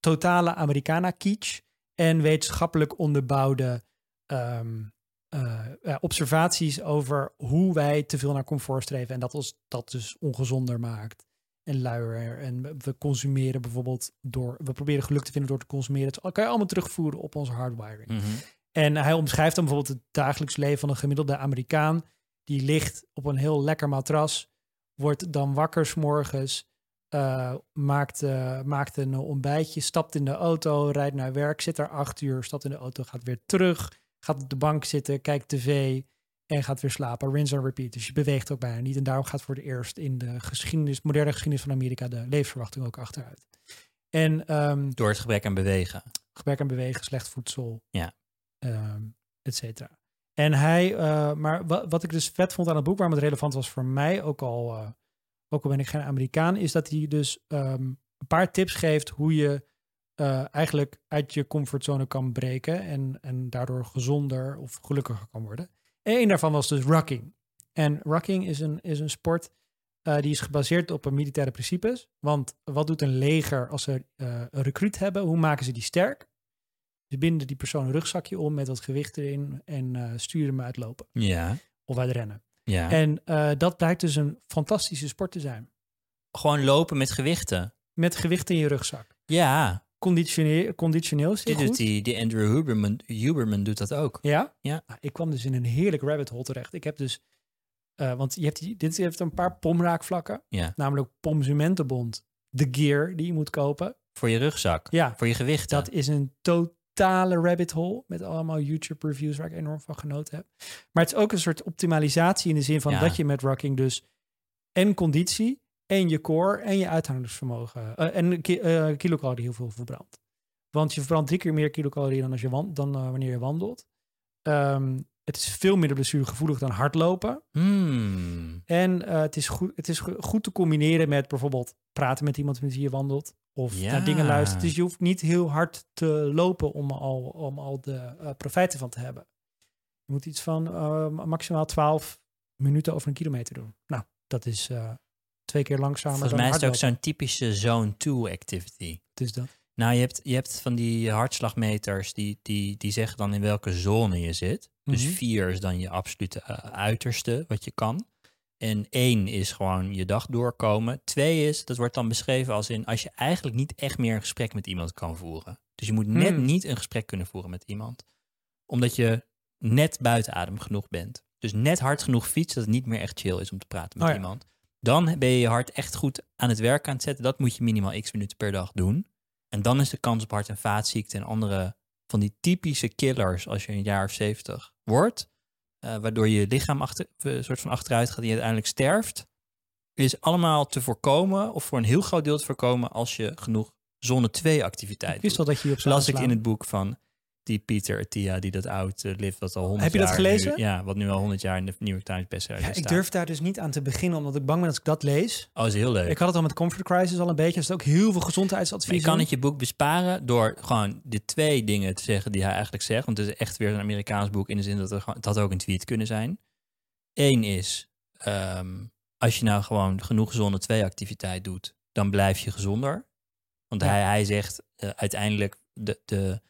S2: totale Americana kitsch en wetenschappelijk onderbouwde ehm, eh, ja, observaties over hoe wij te veel naar comfort streven en dat ons dat dus ongezonder maakt en luier. En we- we consumeren bijvoorbeeld door, we proberen geluk te vinden door te consumeren. Dat kan je allemaal terugvoeren op onze hardwiring.
S1: Mhm.
S2: En hij omschrijft dan bijvoorbeeld het dagelijks leven van een gemiddelde Amerikaan. Die ligt op een heel lekker matras, wordt dan wakker 's morgens, eh, maakt, eh, maakt een ontbijtje, stapt in de auto, rijdt naar werk, zit daar acht uur, stapt in de auto, gaat weer terug, gaat op de bank zitten, kijkt tv en gaat weer slapen. Rinse and repeat. Dus je beweegt ook bijna niet. En daarom gaat voor het eerst in de geschiedenis, moderne geschiedenis van Amerika de levensverwachting ook achteruit. En ehm,
S1: Door het gebrek aan bewegen.
S2: gebrek aan bewegen, slecht voedsel,
S1: Ja.
S2: ehm, et cetera. En hij, eh, maar wat, wat ik dus vet vond aan het boek, waarom het relevant was voor mij, ook al, eh, ook al ben ik geen Amerikaan, is dat hij dus ehm, een paar tips geeft hoe je eh, eigenlijk uit je comfortzone kan breken en, en daardoor gezonder of gelukkiger kan worden. En een daarvan was dus rocking. En rocking is een, is een sport die is gebaseerd op militaire principes. Want wat doet een leger als ze een recruit hebben? Hoe maken ze die sterk? Ze binden die persoon een rugzakje om met wat gewicht erin en eh, sturen hem uitlopen
S1: Ja.
S2: of uitrennen.
S1: ja.
S2: En eh, dat blijkt dus een fantastische sport te zijn.
S1: Gewoon lopen met gewichten.
S2: Met gewicht in je rugzak.
S1: Ja,
S2: Conditioneel, conditioneel is die
S1: die, doet die, die Andrew Huberman, Huberman doet dat ook.
S2: Ja?
S1: Ja.
S2: Nou, ik kwam dus in een heerlijk rabbit hole terecht. Ik heb dus, eh, want je hebt die, dit heeft een paar pomraakvlakken.
S1: Ja.
S2: Namelijk Pomsumentenbond, de gear die je moet kopen.
S1: Voor je rugzak.
S2: Ja,
S1: Voor je gewichten.
S2: dat is een totale rabbit hole met allemaal YouTube reviews waar ik enorm van genoten heb. Maar het is ook een soort optimalisatie in de zin van
S1: Ja.
S2: dat je met rocking dus en conditie en je core en je uithoudingsvermogen eh, en ki eh, kilocalorieën heel veel verbrandt. Want je verbrandt drie keer meer kilocalorieën dan, als je dan eh, wanneer je wandelt. Ehm, het is veel minder blessuregevoelig dan hardlopen.
S1: Hmm.
S2: En eh, het is, goed, het is go- goed te combineren met bijvoorbeeld praten met iemand met wie je wandelt. Of
S1: Ja.
S2: naar dingen luisteren. Dus je hoeft niet heel hard te lopen om al, om al de eh, profijten van te hebben. Je moet iets van eh, maximaal 12 minuten over een kilometer doen. Nou, dat is twee keer langzamer
S1: Volgens mij is het ook zo'n typische zone 2 activity.
S2: Het is dat.
S1: Nou, je hebt, je hebt van die hartslagmeters die, die, die zeggen dan in welke zone je zit. Dus
S2: Mhm.
S1: vier is dan je absolute eh, uiterste wat je kan. En één is gewoon je dag doorkomen. Twee is, dat wordt dan beschreven als in als je eigenlijk niet echt meer een gesprek met iemand kan voeren. Dus je moet net
S2: Hmm.
S1: niet een gesprek kunnen voeren met iemand. Omdat je net buiten adem genoeg bent. Dus net hard genoeg fietsen dat het niet meer echt chill is om te praten met
S2: Oh ja.
S1: iemand. Dan ben je je hart echt goed aan het werk aan het zetten. Dat moet je minimaal x minuten per dag doen. En dan is de kans op hart- en vaatziekten en andere van die typische killers als je een jaar of zeventig wordt, eh, waardoor je lichaam achter, eh, een soort van achteruit gaat en je uiteindelijk sterft, is allemaal te voorkomen of voor een heel groot deel te voorkomen als je genoeg zone 2 activiteit
S2: Ik wist wel dat je op
S1: Las ik in het boek van die Pieter Attia, die dat oud uh, lift, wat al 100
S2: Heb je dat
S1: jaar
S2: gelezen?
S1: Nu, ja, wat nu al 100 jaar in de New York Times bestseller
S2: Ja, ik
S1: staat.
S2: durf daar dus niet aan te beginnen, omdat ik bang ben als ik dat lees.
S1: Oh, is heel leuk.
S2: Ik had het al met Comfort Crisis al een beetje. Er zit ook heel veel gezondheidsadvies
S1: Maar je kan het je boek besparen door gewoon de twee dingen te zeggen die hij eigenlijk zegt. Want het is echt weer een Amerikaans boek in de zin dat er het had ook een tweet kunnen zijn. Eén is, ehm, als je nou gewoon genoeg zone 2 activiteit doet, dan blijf je gezonder. Want
S2: Ja.
S1: hij, hij zegt eh, uiteindelijk de, de,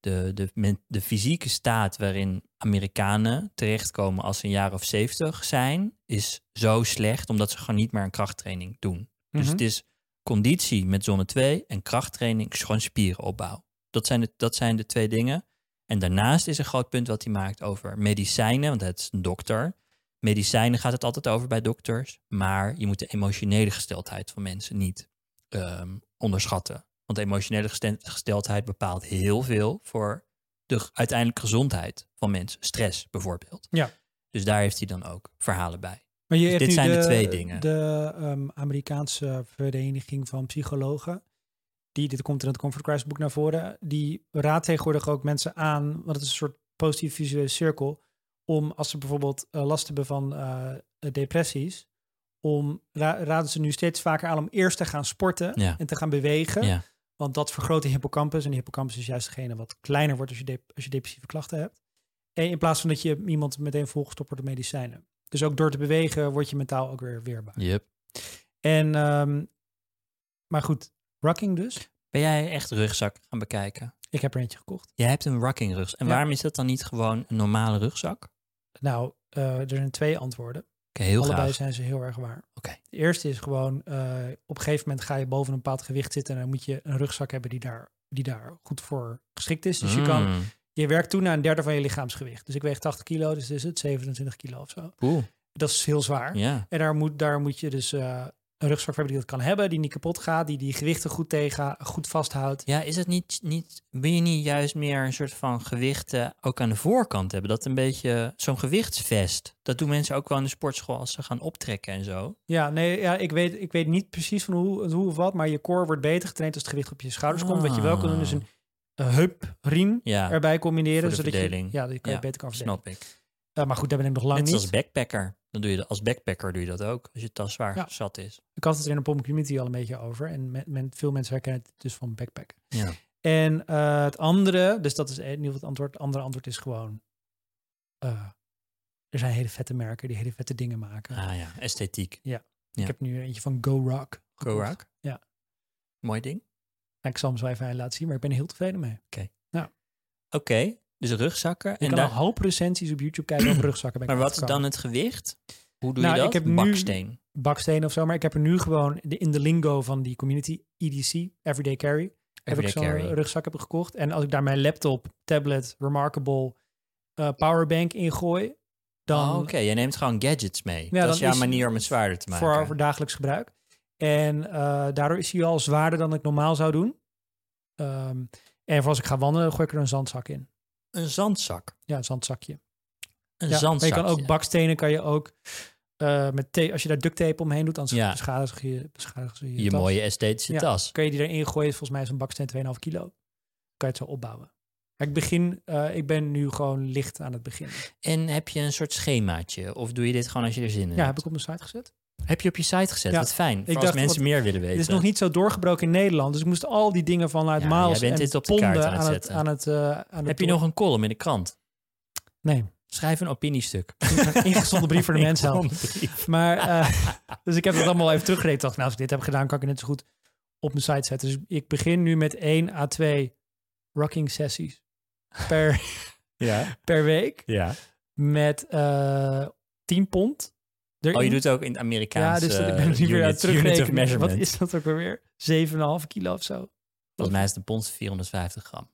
S1: de, de, de fysieke staat waarin Amerikanen terechtkomen als ze een jaar of 70 zijn, is zo slecht omdat ze gewoon niet meer een krachttraining doen. Dus
S2: Mhm.
S1: het is conditie met zone 2 en krachttraining is gewoon spierenopbouw. Dat zijn, de, dat zijn de twee dingen. En daarnaast is een groot punt wat hij maakt over medicijnen, want het is een dokter. Medicijnen gaat het altijd over bij dokters, maar je moet de emotionele gesteldheid van mensen niet ehm, onderschatten. Want de emotionele gestel- gesteldheid bepaalt heel veel voor de uiteindelijke gezondheid van mensen. Stress bijvoorbeeld.
S2: Ja.
S1: Dus daar heeft hij dan ook verhalen bij.
S2: Maar je
S1: Dus
S2: hebt
S1: dit
S2: nu
S1: zijn de twee dingen.
S2: De ehm, Amerikaanse Vereniging van Psychologen, die, dit komt in het Comfort Crisis boek naar voren, die raadt tegenwoordig ook mensen aan, want het is een soort positieve visuele cirkel, om als ze bijvoorbeeld eh, last hebben van eh, depressies, om ra- raden ze nu steeds vaker aan om eerst te gaan sporten
S1: Ja.
S2: en te gaan bewegen.
S1: Ja.
S2: Want dat vergroot de hippocampus. En de hippocampus is juist degene wat kleiner wordt als je, als je depressieve klachten hebt. En in plaats van dat je iemand meteen volgestopt wordt door medicijnen. Dus ook door te bewegen word je mentaal ook weer weerbaar.
S1: Yep.
S2: En, ehm, maar goed, rocking dus.
S1: Ben jij echt rugzak gaan bekijken?
S2: Ik heb er eentje gekocht.
S1: Jij hebt een rocking rugzak. En
S2: Ja.
S1: waarom is dat dan niet gewoon een normale rugzak?
S2: Nou, eh, er zijn twee antwoorden.
S1: Heel
S2: Allebei
S1: graag.
S2: zijn ze heel erg waar. De eerste is gewoon, eh, op een gegeven moment ga je boven een bepaald gewicht zitten. En dan moet je een rugzak hebben die daar, die daar goed voor geschikt is. Dus je kan
S1: Mm.
S2: Je werkt toe naar een derde van je lichaamsgewicht. Dus ik weeg 80 kilo, dus is het 27 kilo of zo.
S1: Oeh,
S2: Dat is heel zwaar.
S1: ja.
S2: En daar moet, daar moet je dus eh, een rugzak voor hebben die dat kan hebben, die niet kapot gaat, die die gewichten goed tegen, goed vasthoudt.
S1: Ja, is het niet, niet, wil je niet juist meer een soort van gewichten ook aan de voorkant hebben? Dat een beetje zo'n gewichtsvest. Dat doen mensen ook wel in de sportschool als ze gaan optrekken en zo.
S2: Ja, nee, ja, ik, weet, ik weet niet precies van hoe, hoe of wat, maar je core wordt beter getraind als het gewicht op je schouders komt. Wat je wel kan doen is een uh, heupriem
S1: Ja,
S2: erbij combineren. zodat
S1: verdeling.
S2: Je, ja, die kan je beter kan
S1: snap ik.
S2: Eh, maar goed, daar ben ik nog lang
S1: Net
S2: niet.
S1: als backpacker. Dan doe je dat, als backpacker doe je dat ook. Als je tas zwaar
S2: Ja.
S1: zat is.
S2: Ik had het er in de Pomp Community al een beetje over. En men, men- veel mensen herkennen het dus van backpacken.
S1: Ja.
S2: En eh, het andere, dus dat is in ieder geval het antwoord. Het andere antwoord is gewoon... eh, er zijn hele vette merken die hele vette dingen maken.
S1: Ah ja, esthetiek. ja.
S2: Ik heb nu eentje van Go Rock.
S1: Go. Rock.
S2: Ja.
S1: Mooi ding.
S2: Ja, ik zal hem zo even laten zien, maar ik ben er heel tevreden mee.
S1: Oké, dus rugzakken.
S2: Je
S1: En
S2: kan
S1: daar,
S2: een hoop recensies op YouTube kijken over rugzakken. Ik
S1: maar wat is dan het gewicht? Hoe doe
S2: Nou,
S1: je
S2: ik
S1: dat?
S2: heb nu-
S1: Baksteen.
S2: Baksteen of zo, maar ik heb er nu gewoon de, in de lingo van die community, EDC, Everyday Carry, heb
S1: Everyday
S2: ik zo'n
S1: carry.
S2: rugzak heb gekocht. En als ik daar mijn laptop, tablet, Remarkable, eh, powerbank in gooi, dan
S1: Oh, Oké, jij neemt gewoon gadgets mee.
S2: Ja,
S1: dat is jouw
S2: is-
S1: manier om het zwaarder te maken.
S2: voor, voor dagelijks gebruik. En eh, daardoor is hij al zwaarder dan ik normaal zou doen. Ehm, en voor als ik ga wandelen, gooi ik er een zandzak in.
S1: Een zandzak.
S2: Ja, een zandzakje.
S1: Een
S2: Ja,
S1: zandzakje.
S2: je kan ook bakstenen, kan je ook eh, met als je daar duct tape omheen doet, anders
S1: Ja.
S2: beschadig je, beschadig je,
S1: je
S2: tas.
S1: mooie esthetische
S2: Ja.
S1: tas.
S2: Kan je die erin gooien, volgens mij is een baksteen 2,5 kilo. Kan je het zo opbouwen. Ik begin, eh, ik ben nu gewoon licht aan het beginnen.
S1: En heb je een soort schemaatje? Of doe je dit gewoon als je er zin in
S2: Ja,
S1: hebt?
S2: heb ik op mijn site gezet.
S1: Heb je op je site gezet?
S2: Ja.
S1: Wat fijn. Voor als mensen
S2: wat-
S1: meer willen weten.
S2: Het is nog niet zo doorgebroken in Nederland, dus ik moest al die dingen vanuit
S1: Ja, bent
S2: en
S1: dit op de kaart
S2: ponden
S1: aan het
S2: aan het,
S1: zetten.
S2: aan het, eh, aan het
S1: Heb je nog een column in de krant?
S2: Nee,
S1: Schrijf een opiniestuk.
S2: een ingezonden brief voor de mensen. Maar, eh, dus ik heb het allemaal even teruggereden. Ik dacht, nou, als ik dit heb gedaan, kan ik het net zo goed op mijn site zetten. Dus ik begin nu met 1 à 2 rocking sessies per,
S1: Ja.
S2: per week.
S1: ja.
S2: Met eh 10 pond. Erin.
S1: Oh, je doet het ook in het Amerikaanse
S2: Ja, dus dat, ik ben er nu weer aan terugrekenen. Wat is dat ook alweer? 7,5 kilo of zo?
S1: Volgens mij is de pond 450 gram.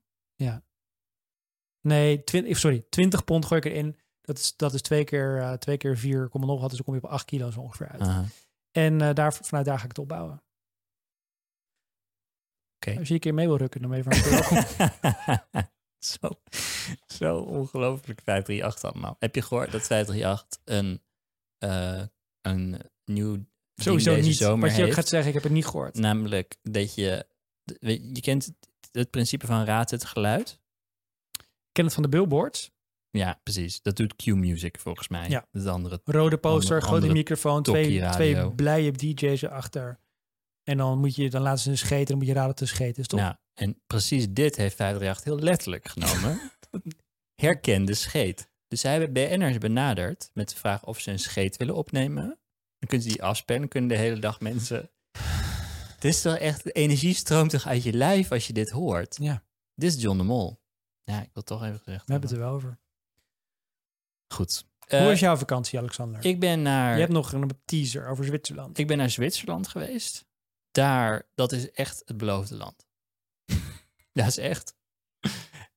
S2: Nee, 20, sorry, 20 pond gooi ik erin. Dat is, dat is twee keer, eh, twee keer 4, kom nog wat. Dus dan kom je op 8 kilo zo ongeveer uit. En eh, daar, vanuit daar ga ik het opbouwen.
S1: Oké.
S2: Als je een keer mee wil rukken, dan ben je van harte welkom.
S1: zo, zo ongelooflijk 538 allemaal. Heb je gehoord dat 538 een, eh, een nieuw
S2: Sowieso niet.
S1: zomer
S2: Wat je ook
S1: heeft?
S2: gaat zeggen, ik heb het niet gehoord.
S1: Namelijk dat je... Je kent het, het principe van raad het geluid?
S2: Ik ken het van de billboards.
S1: Ja, precies. Dat doet Q-Music volgens mij.
S2: Ja.
S1: Dat andere.
S2: Rode poster,
S1: Andere-
S2: grote
S1: andere
S2: microfoon, twee, twee blije DJ's erachter. En dan, moet je, dan laten ze een scheten, dan moet je raden te scheten. Is toch?
S1: Nou, en precies dit heeft 538 heel letterlijk genomen. Herkende scheet. Dus zij hebben BN'ers benaderd met de vraag of ze een scheet willen opnemen. Dan kunnen ze die afspelen, kunnen de hele dag mensen... Het is toch echt, de energie stroomt toch uit je lijf als je dit hoort.
S2: Ja.
S1: Dit is John de Mol. Ja, ik wil toch even gezegd
S2: We hebben het er wel over.
S1: Goed.
S2: Hoe
S1: Eh,
S2: was jouw vakantie, Alexander?
S1: Ik ben naar...
S2: Je hebt nog een teaser over Zwitserland.
S1: Ik ben naar Zwitserland geweest. Daar, dat is echt het beloofde land. dat is echt.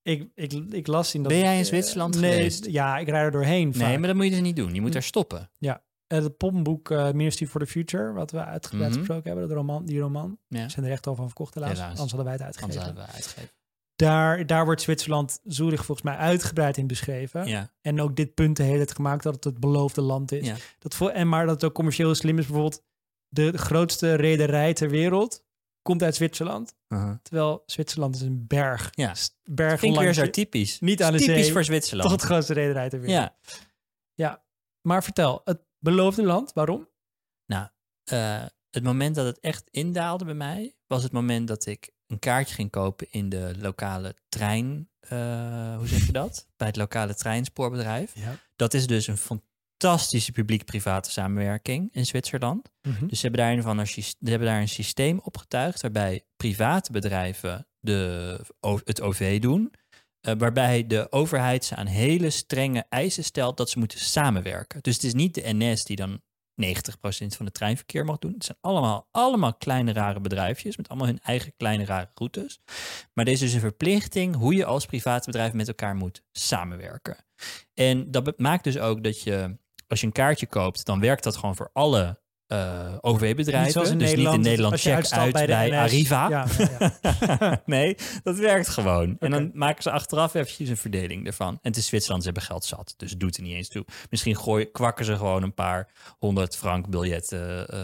S2: Ik, ik, ik las in dat...
S1: Ben jij in
S2: eh,
S1: Zwitserland
S2: nee,
S1: geweest?
S2: Ja, ik rijd er doorheen
S1: Nee, maar dat moet je dus niet doen. Je moet
S2: Hm.
S1: daar stoppen.
S2: Eh, Het poppenboek eh, Ministry for the Future, wat we uitgebreid gesproken hebben, de roman, die roman.
S1: Ja.
S2: Zijn de rechten al van verkocht helaas, anders hadden wij het
S1: Anders
S2: uitgegeven.
S1: hadden we uitgegeven.
S2: Daar, daar wordt Zwitserland, Zurich volgens mij uitgebreid in beschreven.
S1: Ja.
S2: En ook dit punt de hele tijd gemaakt dat het het beloofde land is.
S1: Ja.
S2: Dat voor, en maar dat het ook commercieel slim is. Bijvoorbeeld de grootste rederij ter wereld komt uit Zwitserland. Terwijl Zwitserland is een berg.
S1: Ja.
S2: Berg
S1: Vind ik weer zo typisch.
S2: Niet aan de
S1: typisch
S2: zee,
S1: voor Zwitserland.
S2: Toch het grootste rederij ter wereld.
S1: Ja.
S2: Maar vertel, het beloofde land, waarom?
S1: Eh, het moment dat het echt indaalde bij mij, was het moment dat ik een kaartje ging kopen in de lokale trein. eh, hoe zeg je dat? Bij het lokale treinspoorbedrijf.
S2: Ja.
S1: Dat is dus een fantastische publiek-private samenwerking in Zwitserland. Dus ze hebben daar een, van een, ze hebben daar een systeem opgetuigd waarbij private bedrijven de, het OV doen. eh, waarbij de overheid ze aan hele strenge eisen stelt dat ze moeten samenwerken. Dus het is niet de NS die dan 90% van het treinverkeer mag doen. Het zijn allemaal, allemaal kleine rare bedrijfjes met allemaal hun eigen kleine rare routes. Maar er is dus een verplichting hoe je als private bedrijf met elkaar moet samenwerken. En dat maakt dus ook dat je, als je een kaartje koopt, dan werkt dat gewoon voor alle eh OV-bedrijven. dus
S2: Nederland.
S1: niet in Nederland check uit bij. Arriva.
S2: Ja, ja, ja.
S1: nee, dat werkt gewoon. En dan maken ze achteraf eventjes een verdeling ervan. En het is Zwitserland, ze hebben geld zat. Dus het doet er niet eens toe. Misschien gooien, kwakken ze gewoon een paar honderd frank biljetten. eh,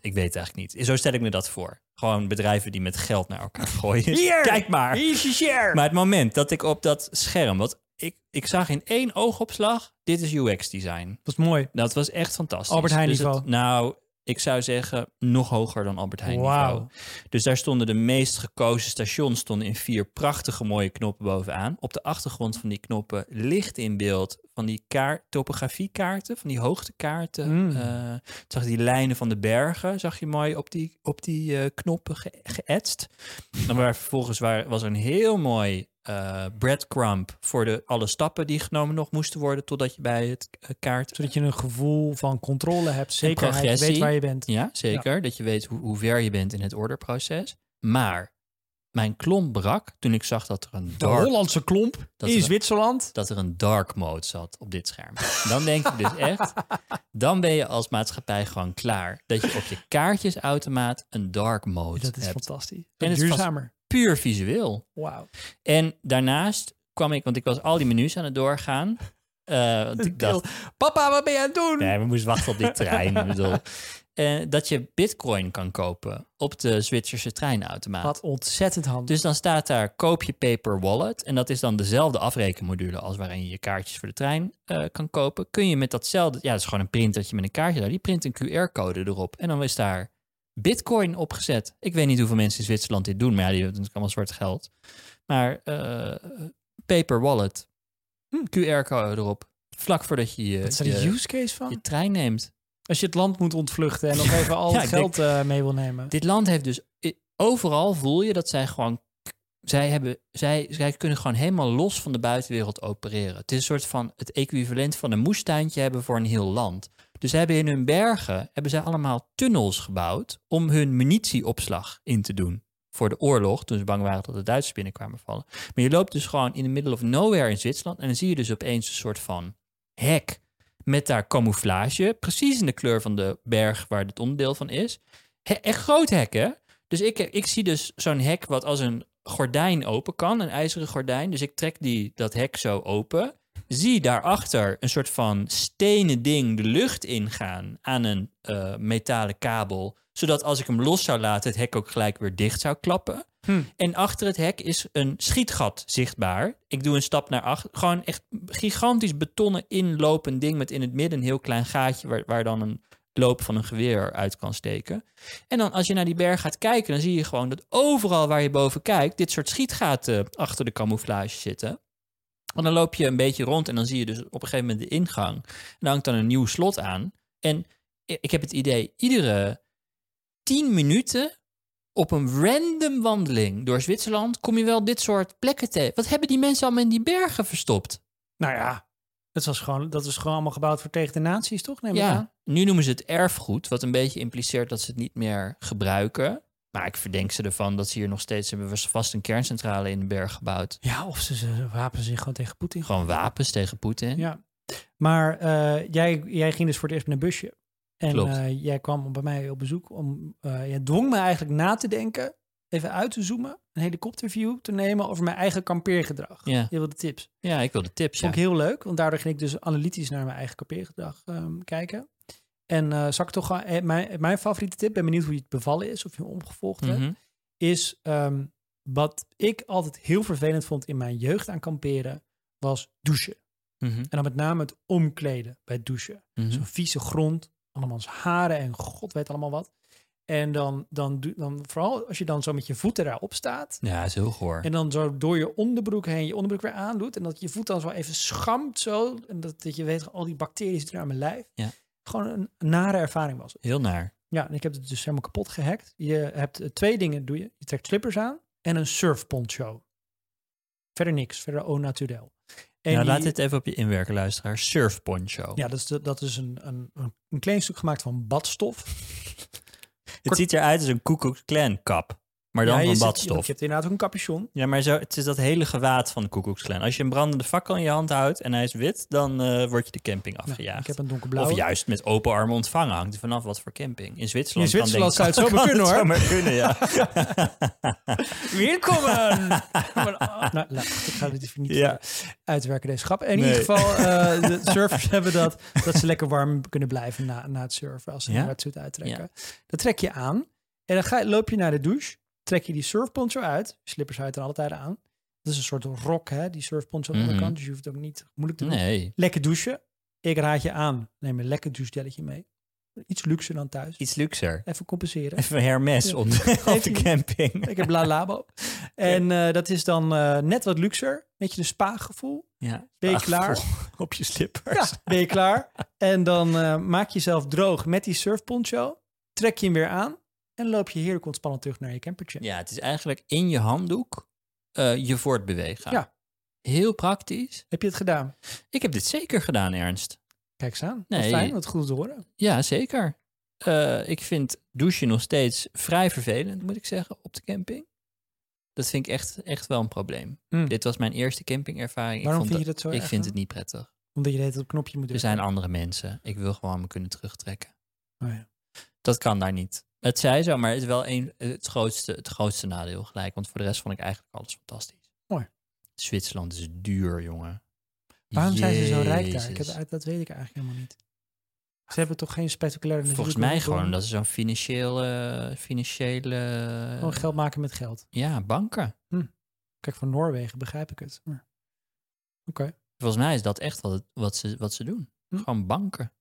S1: ik weet het eigenlijk niet. Zo stel ik me dat voor. Gewoon bedrijven die met geld naar elkaar gooien.
S2: Hier!
S1: Kijk maar.
S2: Hier is je share!
S1: Maar het moment dat ik op dat scherm... Wat ik, ik zag in één oogopslag... Dit is UX-design.
S2: dat is mooi.
S1: Dat was echt fantastisch.
S2: Albert Heijn
S1: Dus het-
S2: niveau.
S1: nou, ik zou zeggen nog hoger dan Albert Heijn niveau. Dus daar stonden de meest gekozen stations stonden in vier prachtige mooie knoppen bovenaan. Op de achtergrond van die knoppen licht in beeld van die kaart, topografiekaarten, van die hoogtekaarten.
S2: Mm.
S1: Eh, zag je die lijnen van de bergen, zag je mooi op die, op die eh, knoppen ge geëtst. Dan waar vervolgens waar, was er een heel mooi eh breadcrumb voor de, alle stappen die genomen nog moesten worden totdat je bij het eh, kaart
S2: Zodat je een gevoel van controle hebt, zekerheid, je weet waar je bent.
S1: Ja, zeker. Dat je weet hoe, hoe ver je bent in het orderproces. Maar mijn klomp brak toen ik zag dat er een
S2: De Hollandse klomp
S1: Dat
S2: in
S1: er-
S2: Zwitserland.
S1: dat er een dark mode zat op dit scherm. Dan denk ik dus echt, dan ben je als maatschappij gewoon klaar. Dat je op je kaartjesautomaat een dark mode
S2: Dat is
S1: hebt.
S2: fantastisch.
S1: En het is
S2: duurzamer.
S1: Puur visueel.
S2: Wauw.
S1: En daarnaast kwam ik, want ik was al die menus aan het doorgaan. Eh, want ik dacht,
S2: Papa, wat ben je aan het doen?
S1: Nee, we moesten wachten op die trein. ik bedoel. Eh, dat je bitcoin kan kopen op de Zwitserse treinautomaat.
S2: Wat ontzettend handig.
S1: Dus dan staat daar koop je paper wallet. En dat is dan dezelfde afrekenmodule als waarin je je kaartjes voor de trein eh, kan kopen. Kun je met datzelfde, ja, dat is gewoon een printertje met een kaartje daar. Die print een QR-code erop. En dan is daar bitcoin opgezet. Ik weet niet hoeveel mensen in Zwitserland dit doen, maar ja, die hebben natuurlijk allemaal zwart geld. Maar eh, paper wallet, QR-code erop. Vlak voordat je je,
S2: Wat is er
S1: je,
S2: use case van?
S1: je trein neemt.
S2: Als je het land moet ontvluchten en nog even al
S1: Ja,
S2: het geld eh, mee wil nemen.
S1: Dit land heeft dus overal voel je dat zij gewoon zij hebben zij, zij kunnen gewoon helemaal los van de buitenwereld opereren. Het is een soort van het equivalent van een moestuintje hebben voor een heel land. Dus zij hebben in hun bergen hebben zij allemaal tunnels gebouwd om hun munitieopslag in te doen voor de oorlog, toen ze bang waren dat de Duitsers binnenkwamen vallen. Maar je loopt dus gewoon in the middle of nowhere in Zwitserland en dan zie je dus opeens een soort van hek met daar camouflage, precies in de kleur van de berg waar dit onderdeel van is. He- echt groot hek, hè? Dus ik, ik zie dus zo'n hek wat als een gordijn open kan, een ijzeren gordijn. Dus ik trek die, dat hek zo open. Zie daarachter een soort van stenen ding de lucht ingaan aan een eh, metalen kabel. Zodat als ik hem los zou laten, het hek ook gelijk weer dicht zou klappen.
S2: Hm.
S1: En achter het hek is een schietgat zichtbaar. Ik doe een stap naar achter. Gewoon echt gigantisch betonnen inlopend ding met in het midden een heel klein gaatje waar, waar dan een loop van een geweer uit kan steken. En dan als je naar die berg gaat kijken, dan zie je gewoon dat overal waar je boven kijkt, dit soort schietgaten achter de camouflage zitten. Want dan loop je een beetje rond en dan zie je dus op een gegeven moment de ingang. En dan hangt dan een nieuw slot aan. En ik heb het idee, iedere tien minuten op een random wandeling door Zwitserland kom je wel dit soort plekken tegen. Wat hebben die mensen allemaal in die bergen verstopt?
S2: Nou ja, dat was gewoon, dat is gewoon allemaal gebouwd voor tegen de nazi's, toch? Neem ik aan.
S1: Ja, nu noemen ze het erfgoed, wat een beetje impliceert dat ze het niet meer gebruiken. Maar ik verdenk ze ervan dat ze hier nog steeds hebben we vast een kerncentrale in de berg gebouwd.
S2: Ja, of ze, ze wapenen zich gewoon tegen Poetin.
S1: Gewoon wapens tegen Poetin.
S2: Ja. Maar eh, jij, jij ging dus voor het eerst met een busje. En eh, jij kwam bij mij op bezoek om... eh jij dwong me eigenlijk na te denken, even uit te zoomen, een helikopterview te nemen over mijn eigen kampeergedrag.
S1: Ja.
S2: Je wilde tips.
S1: Ja, ik wil de tips.
S2: Vond ik heel leuk, want daardoor ging ik dus analytisch naar mijn eigen kampeergedrag ehm, kijken. En zal ik toch eh, mijn, mijn favoriete tip, ben benieuwd hoe je het bevallen is, of je hem omgevolgd hebt,
S1: Mhm.
S2: is ehm, wat ik altijd heel vervelend vond in mijn jeugd aan kamperen, was douchen.
S1: Mhm.
S2: En dan met name het omkleden bij het douchen.
S1: Mhm.
S2: Zo'n vieze grond, allemaal haren en god weet allemaal wat. En dan, dan, dan vooral als je dan zo met je voeten daarop staat.
S1: Ja, is heel goor.
S2: En dan zo door je onderbroek heen je onderbroek weer aandoet. En dat je voet dan zo even schampt zo. En dat, dat je weet, al die bacteriën zitten aan mijn lijf.
S1: Ja.
S2: Gewoon een, nare ervaring was.
S1: Heel naar.
S2: Ja, en ik heb het dus helemaal kapot gehackt. Je hebt eh, twee dingen doe je. Je trekt slippers aan en een surfponcho. Verder niks, verder au naturel. En die-
S1: laat dit even op je inwerken, luisteraar. Surfponcho.
S2: Ja, dat is, de- dat is een, een, een- klein stuk gemaakt van badstof.
S1: het ziet eruit als een Ku Klux Klan kap. Maar dan
S2: ja, zit-
S1: badstof.
S2: Je hebt inderdaad ook een capuchon.
S1: Ja, maar zo, het is dat hele gewaad van de Klan. Als je een brandende fakkel in je hand houdt en hij is wit, dan eh, word je de camping afgejaagd.
S2: ik heb een donkerblauwe.
S1: Of juist met open armen ontvangen. Hangt er vanaf wat voor camping. In Zwitserland,
S2: In Zwitserland zou het zomaar kunnen, hoor.
S1: zomaar kunnen, ja.
S2: Welkom! Maar, nou, laat, ik ga dit even niet
S1: Ja.
S2: uitwerken, deze grap. In
S1: Nee.
S2: ieder geval, eh, de surfers hebben dat, dat ze lekker warm kunnen blijven na, na het surfen als ze
S1: Ja?
S2: een wetsuit uittrekken. Dat trek je aan en dan ga, loop je naar de douche, trek je die surfponcho uit, slippers uit er altijd aan. Dat is een soort rok, hè, die surfponcho aan de
S1: Mhm.
S2: onderkant, dus je hoeft het ook niet moeilijk te doen.
S1: Nee,
S2: Lekker douchen. Ik raad je aan, neem een lekker douchegelletje mee. Iets luxer dan thuis.
S1: iets luxer.
S2: Even compenseren.
S1: Even Hermes
S2: Ja.
S1: op, de, op de
S2: Even-
S1: camping.
S2: Ik heb La Labo. En eh, dat is dan eh, net wat luxer. Beetje een spa-gevoel.
S1: Ja.
S2: Ben je klaar?
S1: Op je slippers.
S2: Ja, ben je klaar? En dan eh, maak je jezelf droog met die surfponcho. Trek je hem weer aan. En loop je heerlijk ontspannen terug naar je campertje.
S1: Ja, het is eigenlijk in je handdoek eh, je voortbewegen.
S2: Ja.
S1: Heel praktisch.
S2: Heb je het gedaan?
S1: Ik heb dit zeker gedaan, Ernst.
S2: Kijk eens aan. Wat
S1: Nee.
S2: fijn, wat goed te horen.
S1: Ja, zeker. Eh, ik vind douchen nog steeds vrij vervelend, moet ik zeggen, op de camping. Dat vind ik echt, echt wel een probleem.
S2: Mm.
S1: Dit was mijn eerste campingervaring.
S2: Waarom
S1: ik
S2: vind
S1: vond
S2: je dat zo
S1: Ik vind
S2: dan?
S1: het niet prettig.
S2: Omdat je het op knopje moet
S1: Er
S2: drukken.
S1: zijn andere mensen. Ik wil gewoon me kunnen terugtrekken.
S2: Oh, ja.
S1: Dat kan daar niet. Het zij zo, maar het is wel een, het, grootste, het grootste nadeel gelijk. Want voor de rest vond ik eigenlijk alles fantastisch.
S2: Mooi.
S1: Zwitserland is duur, jongen.
S2: Waarom zijn ze zo rijk daar? Ik heb, dat weet ik eigenlijk helemaal niet. Ze hebben toch geen spectaculaire
S1: Volgens mij gewoon dat ze zo'n financiële, financiële
S2: Gewoon geld maken met geld.
S1: ja, banken.
S2: Kijk, van Noorwegen begrijp ik het. Maar... Oké.
S1: Volgens mij is dat echt wat, het- wat, ze, wat ze doen.
S2: Hm.
S1: Gewoon banken.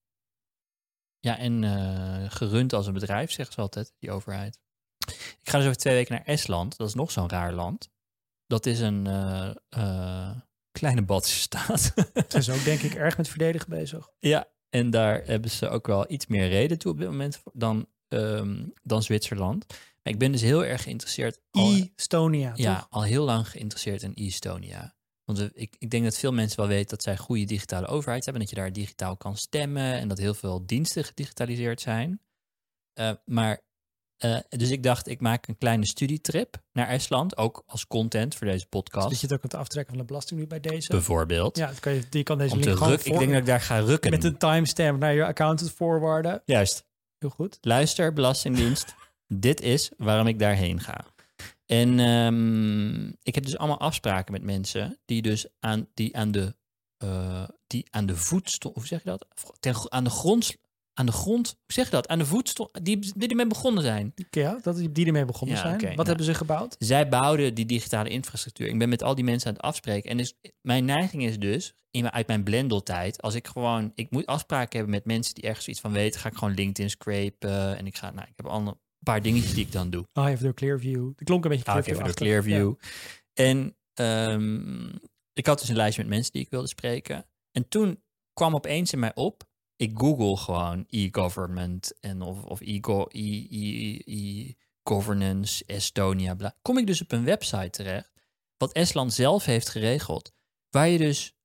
S1: Ja, en eh, gerund als een bedrijf, zeggen ze altijd, die overheid. Ik ga dus over twee weken naar Estland. Dat is nog zo'n raar land. Dat is een eh, eh, kleine Baltische staat.
S2: Ze is ook denk ik erg met verdedigen bezig.
S1: ja, en daar hebben ze ook wel iets meer reden toe op dit moment dan, ehm, dan Zwitserland. Maar ik ben dus heel erg geïnteresseerd.
S2: Estonia,
S1: ja, al heel lang geïnteresseerd in Estonia. Want we- ik, ik denk dat veel mensen wel weten dat zij een goede digitale overheid hebben. Dat je daar digitaal kan stemmen en dat heel veel diensten gedigitaliseerd zijn. Eh, maar, eh, dus ik dacht, ik maak een kleine studietrip naar Estland. Ook als content voor deze podcast.
S2: Dat je het ook kunt aftrekken van de belasting nu bij deze.
S1: bijvoorbeeld.
S2: Ja, kan je, je kan deze
S1: om
S2: link gewoon
S1: rukken. Ik
S2: voor-
S1: denk dat ik daar ga rukken.
S2: met een timestamp naar je accountant forwarden.
S1: Juist.
S2: Heel goed.
S1: Luister, Belastingdienst. dit is waarom ik daarheen ga. En ehm, ik heb dus allemaal afspraken met mensen die dus aan, die aan de, eh, die aan de. Hoe zeg je dat? Ten, aan de grond. Aan de grond. Hoe zeg je dat? Aan de voet stonden. Die, die ermee begonnen zijn.
S2: Ja, dat die ermee begonnen
S1: Ja,
S2: zijn. Wat
S1: nou.
S2: hebben ze gebouwd?
S1: Zij bouwden die digitale infrastructuur. Ik ben met al die mensen aan het afspreken. En dus mijn neiging is dus, in, uit mijn Blendel-tijd, als ik gewoon, ik moet afspraken hebben met mensen die ergens iets van weten, ga ik gewoon LinkedIn scrapen. En ik ga, nou, ik heb een paar dingetjes die ik dan doe.
S2: Oh, even door Clearview. Dat klonk een beetje
S1: Ga ik even
S2: Clearview.
S1: door Clearview. En ehm, ik had dus een lijstje met mensen die ik wilde spreken. En toen kwam opeens in mij op, ik google gewoon e-government en of, of e-go- e- e- e- Estonia, bla. Kom ik dus op een website terecht, wat Estland zelf heeft geregeld, waar je dus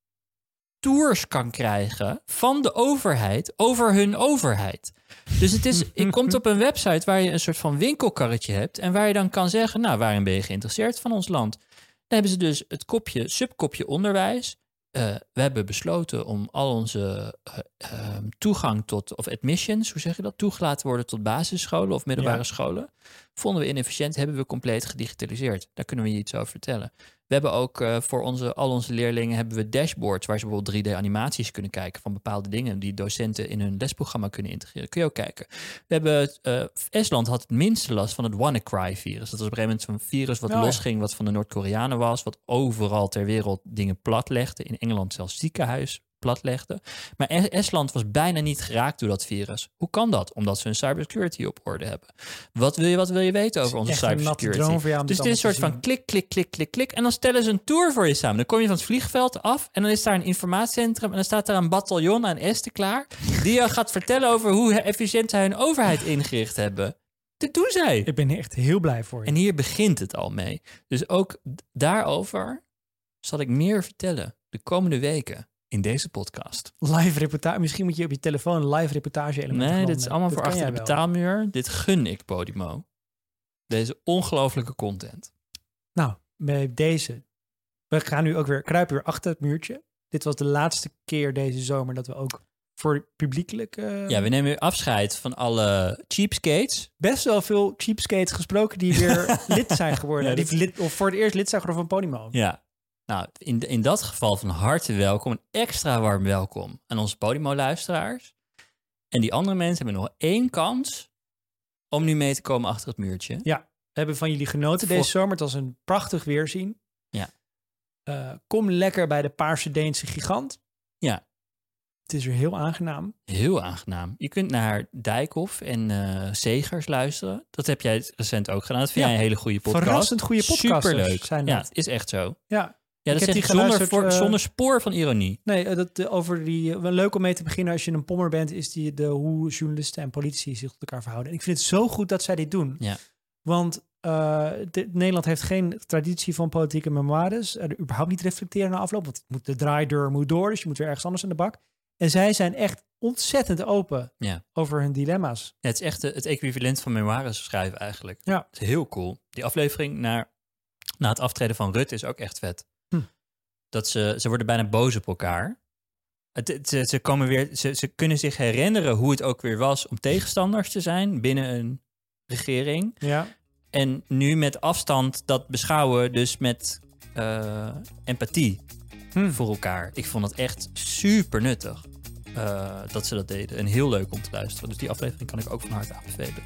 S1: tours kan krijgen van de overheid over hun overheid. Dus het is, je komt op een website waar je een soort van winkelkarretje hebt en waar je dan kan zeggen, nou, waarin ben je geïnteresseerd van ons land? Dan hebben ze dus het kopje, subkopje onderwijs. Eh, we hebben besloten om al onze eh, ehm, toegang tot, of admissions, hoe zeg je dat, toegelaten worden tot basisscholen of middelbare
S2: Ja.
S1: scholen. Vonden we inefficiënt, hebben we compleet gedigitaliseerd. Daar kunnen we je iets over vertellen. We hebben ook eh, voor onze, al onze leerlingen hebben we dashboards waar ze bijvoorbeeld 3D-animaties kunnen kijken van bepaalde dingen die docenten in hun lesprogramma kunnen integreren. Kun je ook kijken. We hebben, eh, Estland had het minste last van het WannaCry-virus. Dat was op een gegeven moment zo'n virus wat
S2: Oh,
S1: losging, wat van de Noord-Koreanen was, wat overal ter wereld dingen platlegde. In Engeland zelfs ziekenhuis platlegde. Maar Es- Estland was bijna niet geraakt door dat virus. Hoe kan dat? Omdat ze hun cybersecurity op orde hebben. Wat wil je, wat wil je weten over onze cybersecurity?
S2: jou
S1: Dus
S2: dit
S1: is een soort van klik, klik, klik, klik, klik. En dan stellen ze een tour voor je samen. Dan kom je van het vliegveld af en dan is daar een informatiecentrum. En dan staat daar een bataljon aan Esten klaar. Die je gaat vertellen over hoe efficiënt zij hun overheid ingericht hebben. Dit doen zij.
S2: Ik ben echt heel blij voor je.
S1: En hier begint het al mee. Dus ook daarover zal ik meer vertellen de komende weken in deze podcast.
S2: Live reportage. Misschien moet je op je telefoon een live reportage elementen
S1: Nee, dit is allemaal voor achter de betaalmuur. Dit gun ik Podimo. Deze ongelofelijke content.
S2: Nou, bij deze. We gaan nu ook weer kruipen weer achter het muurtje. Dit was de laatste keer deze zomer dat we ook voor publiekelijk eh,
S1: Ja, we nemen weer afscheid van alle cheapskates.
S2: best wel veel cheapskates gesproken die weer lid zijn geworden.
S1: Ja,
S2: die lid, of voor het eerst lid zijn geworden van Podimo.
S1: Ja. Nou, in, in dat geval van harte welkom. Een extra warm welkom aan onze Podimo-luisteraars. En die andere mensen hebben nog één kans om nu mee te komen achter het muurtje.
S2: We hebben van jullie genoten deze zomer. Het was een prachtig weerzien.
S1: Ja.
S2: Eh, kom lekker bij de Paarse Deense Gigant.
S1: Ja.
S2: Het is weer heel aangenaam.
S1: Heel aangenaam. Je kunt naar Dijkhoff en eh Segers luisteren. Dat heb jij recent ook gedaan. Dat vind
S2: Ja.
S1: jij een hele goede podcast.
S2: Verrassend goede podcasters
S1: Superleuk.
S2: zijn
S1: ja,
S2: dat.
S1: is echt zo.
S2: Ja,
S1: Ja, dat
S2: heb
S1: zeg
S2: die
S1: ik zonder, voor-
S2: eh,
S1: zonder spoor van ironie.
S2: nee, eh, dat, eh, over die, wel leuk om mee te beginnen als je een pommer bent, is die, de, hoe journalisten en politici zich tot elkaar verhouden. En ik vind het zo goed dat zij dit doen.
S1: Ja.
S2: Want de- Nederland heeft geen traditie van politieke memoires. Er überhaupt niet reflecteren na afloop, want het moet, de draaideur moet door, dus je moet weer ergens anders aan de bak. En zij zijn echt ontzettend open
S1: Ja.
S2: over hun dilemma's.
S1: Ja, het is echt het equivalent van memoires schrijven eigenlijk.
S2: Ja.
S1: Het is heel cool. Die aflevering naar, na het aftreden van Rutte is ook echt vet. Dat ze, ze worden bijna boos op elkaar. Het, het- ze, ze, komen weer, ze, ze kunnen zich herinneren hoe het ook weer was om tegenstanders te zijn binnen een regering.
S2: Ja.
S1: En nu met afstand dat beschouwen, dus met eh, empathie
S2: Hm.
S1: voor elkaar. Ik vond het echt super nuttig eh, dat ze dat deden. En heel leuk om te luisteren. Dus die aflevering kan ik ook van harte aanbevelen.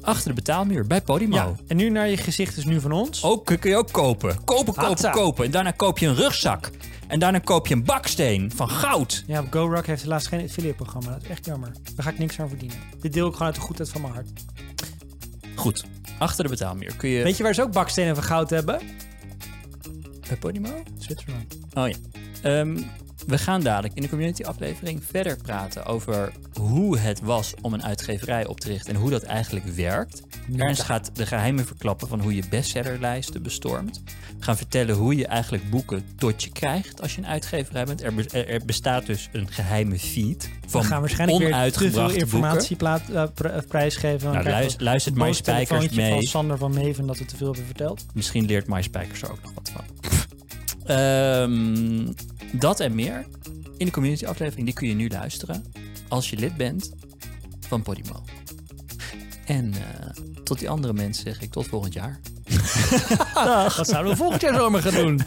S1: Achter de betaalmuur bij Podimo.
S2: ja. En nu naar je gezicht is nu van ons.
S1: Ook kun je ook kopen. Kopen, kopen,
S2: Hatsa.
S1: kopen. En daarna koop je een rugzak. En daarna koop je een baksteen van goud.
S2: Ja, GoRock heeft helaas geen affiliate-programma. Dat is echt jammer. Daar ga ik niks aan verdienen. Dit deel ik gewoon uit de goedheid van mijn hart.
S1: Goed. Achter de betaalmuur kun je
S2: Weet je waar ze ook bakstenen van goud hebben?
S1: bij Podimo.
S2: Zwitserland.
S1: Oh ja. Ehm, we gaan dadelijk in de community aflevering verder praten over hoe het was om een uitgeverij op te richten en hoe dat eigenlijk werkt. Ernst gaat de geheimen verklappen van hoe je bestsellerlijsten bestormt. We gaan vertellen hoe je eigenlijk boeken tot je krijgt als je een uitgeverij bent. Er, be- bestaat dus een geheime feed van
S2: We gaan waarschijnlijk weer te veel
S1: onuitgebrachte
S2: informatie plaat, eh, eh, prijsgeven.
S1: Nou, luister, luistert
S2: een
S1: My
S2: boos
S1: Spijkers
S2: telefoontje
S1: mee.
S2: van Sander van Meven dat we te veel hebben verteld.
S1: Misschien leert My Spijkers er ook nog wat van. Ehm, dat en meer in de community aflevering. Die kun je nu luisteren als je lid bent van Podimo. En eh, tot die andere mensen zeg ik tot volgend jaar.
S2: Wat zouden we volgend jaar zomer gaan doen?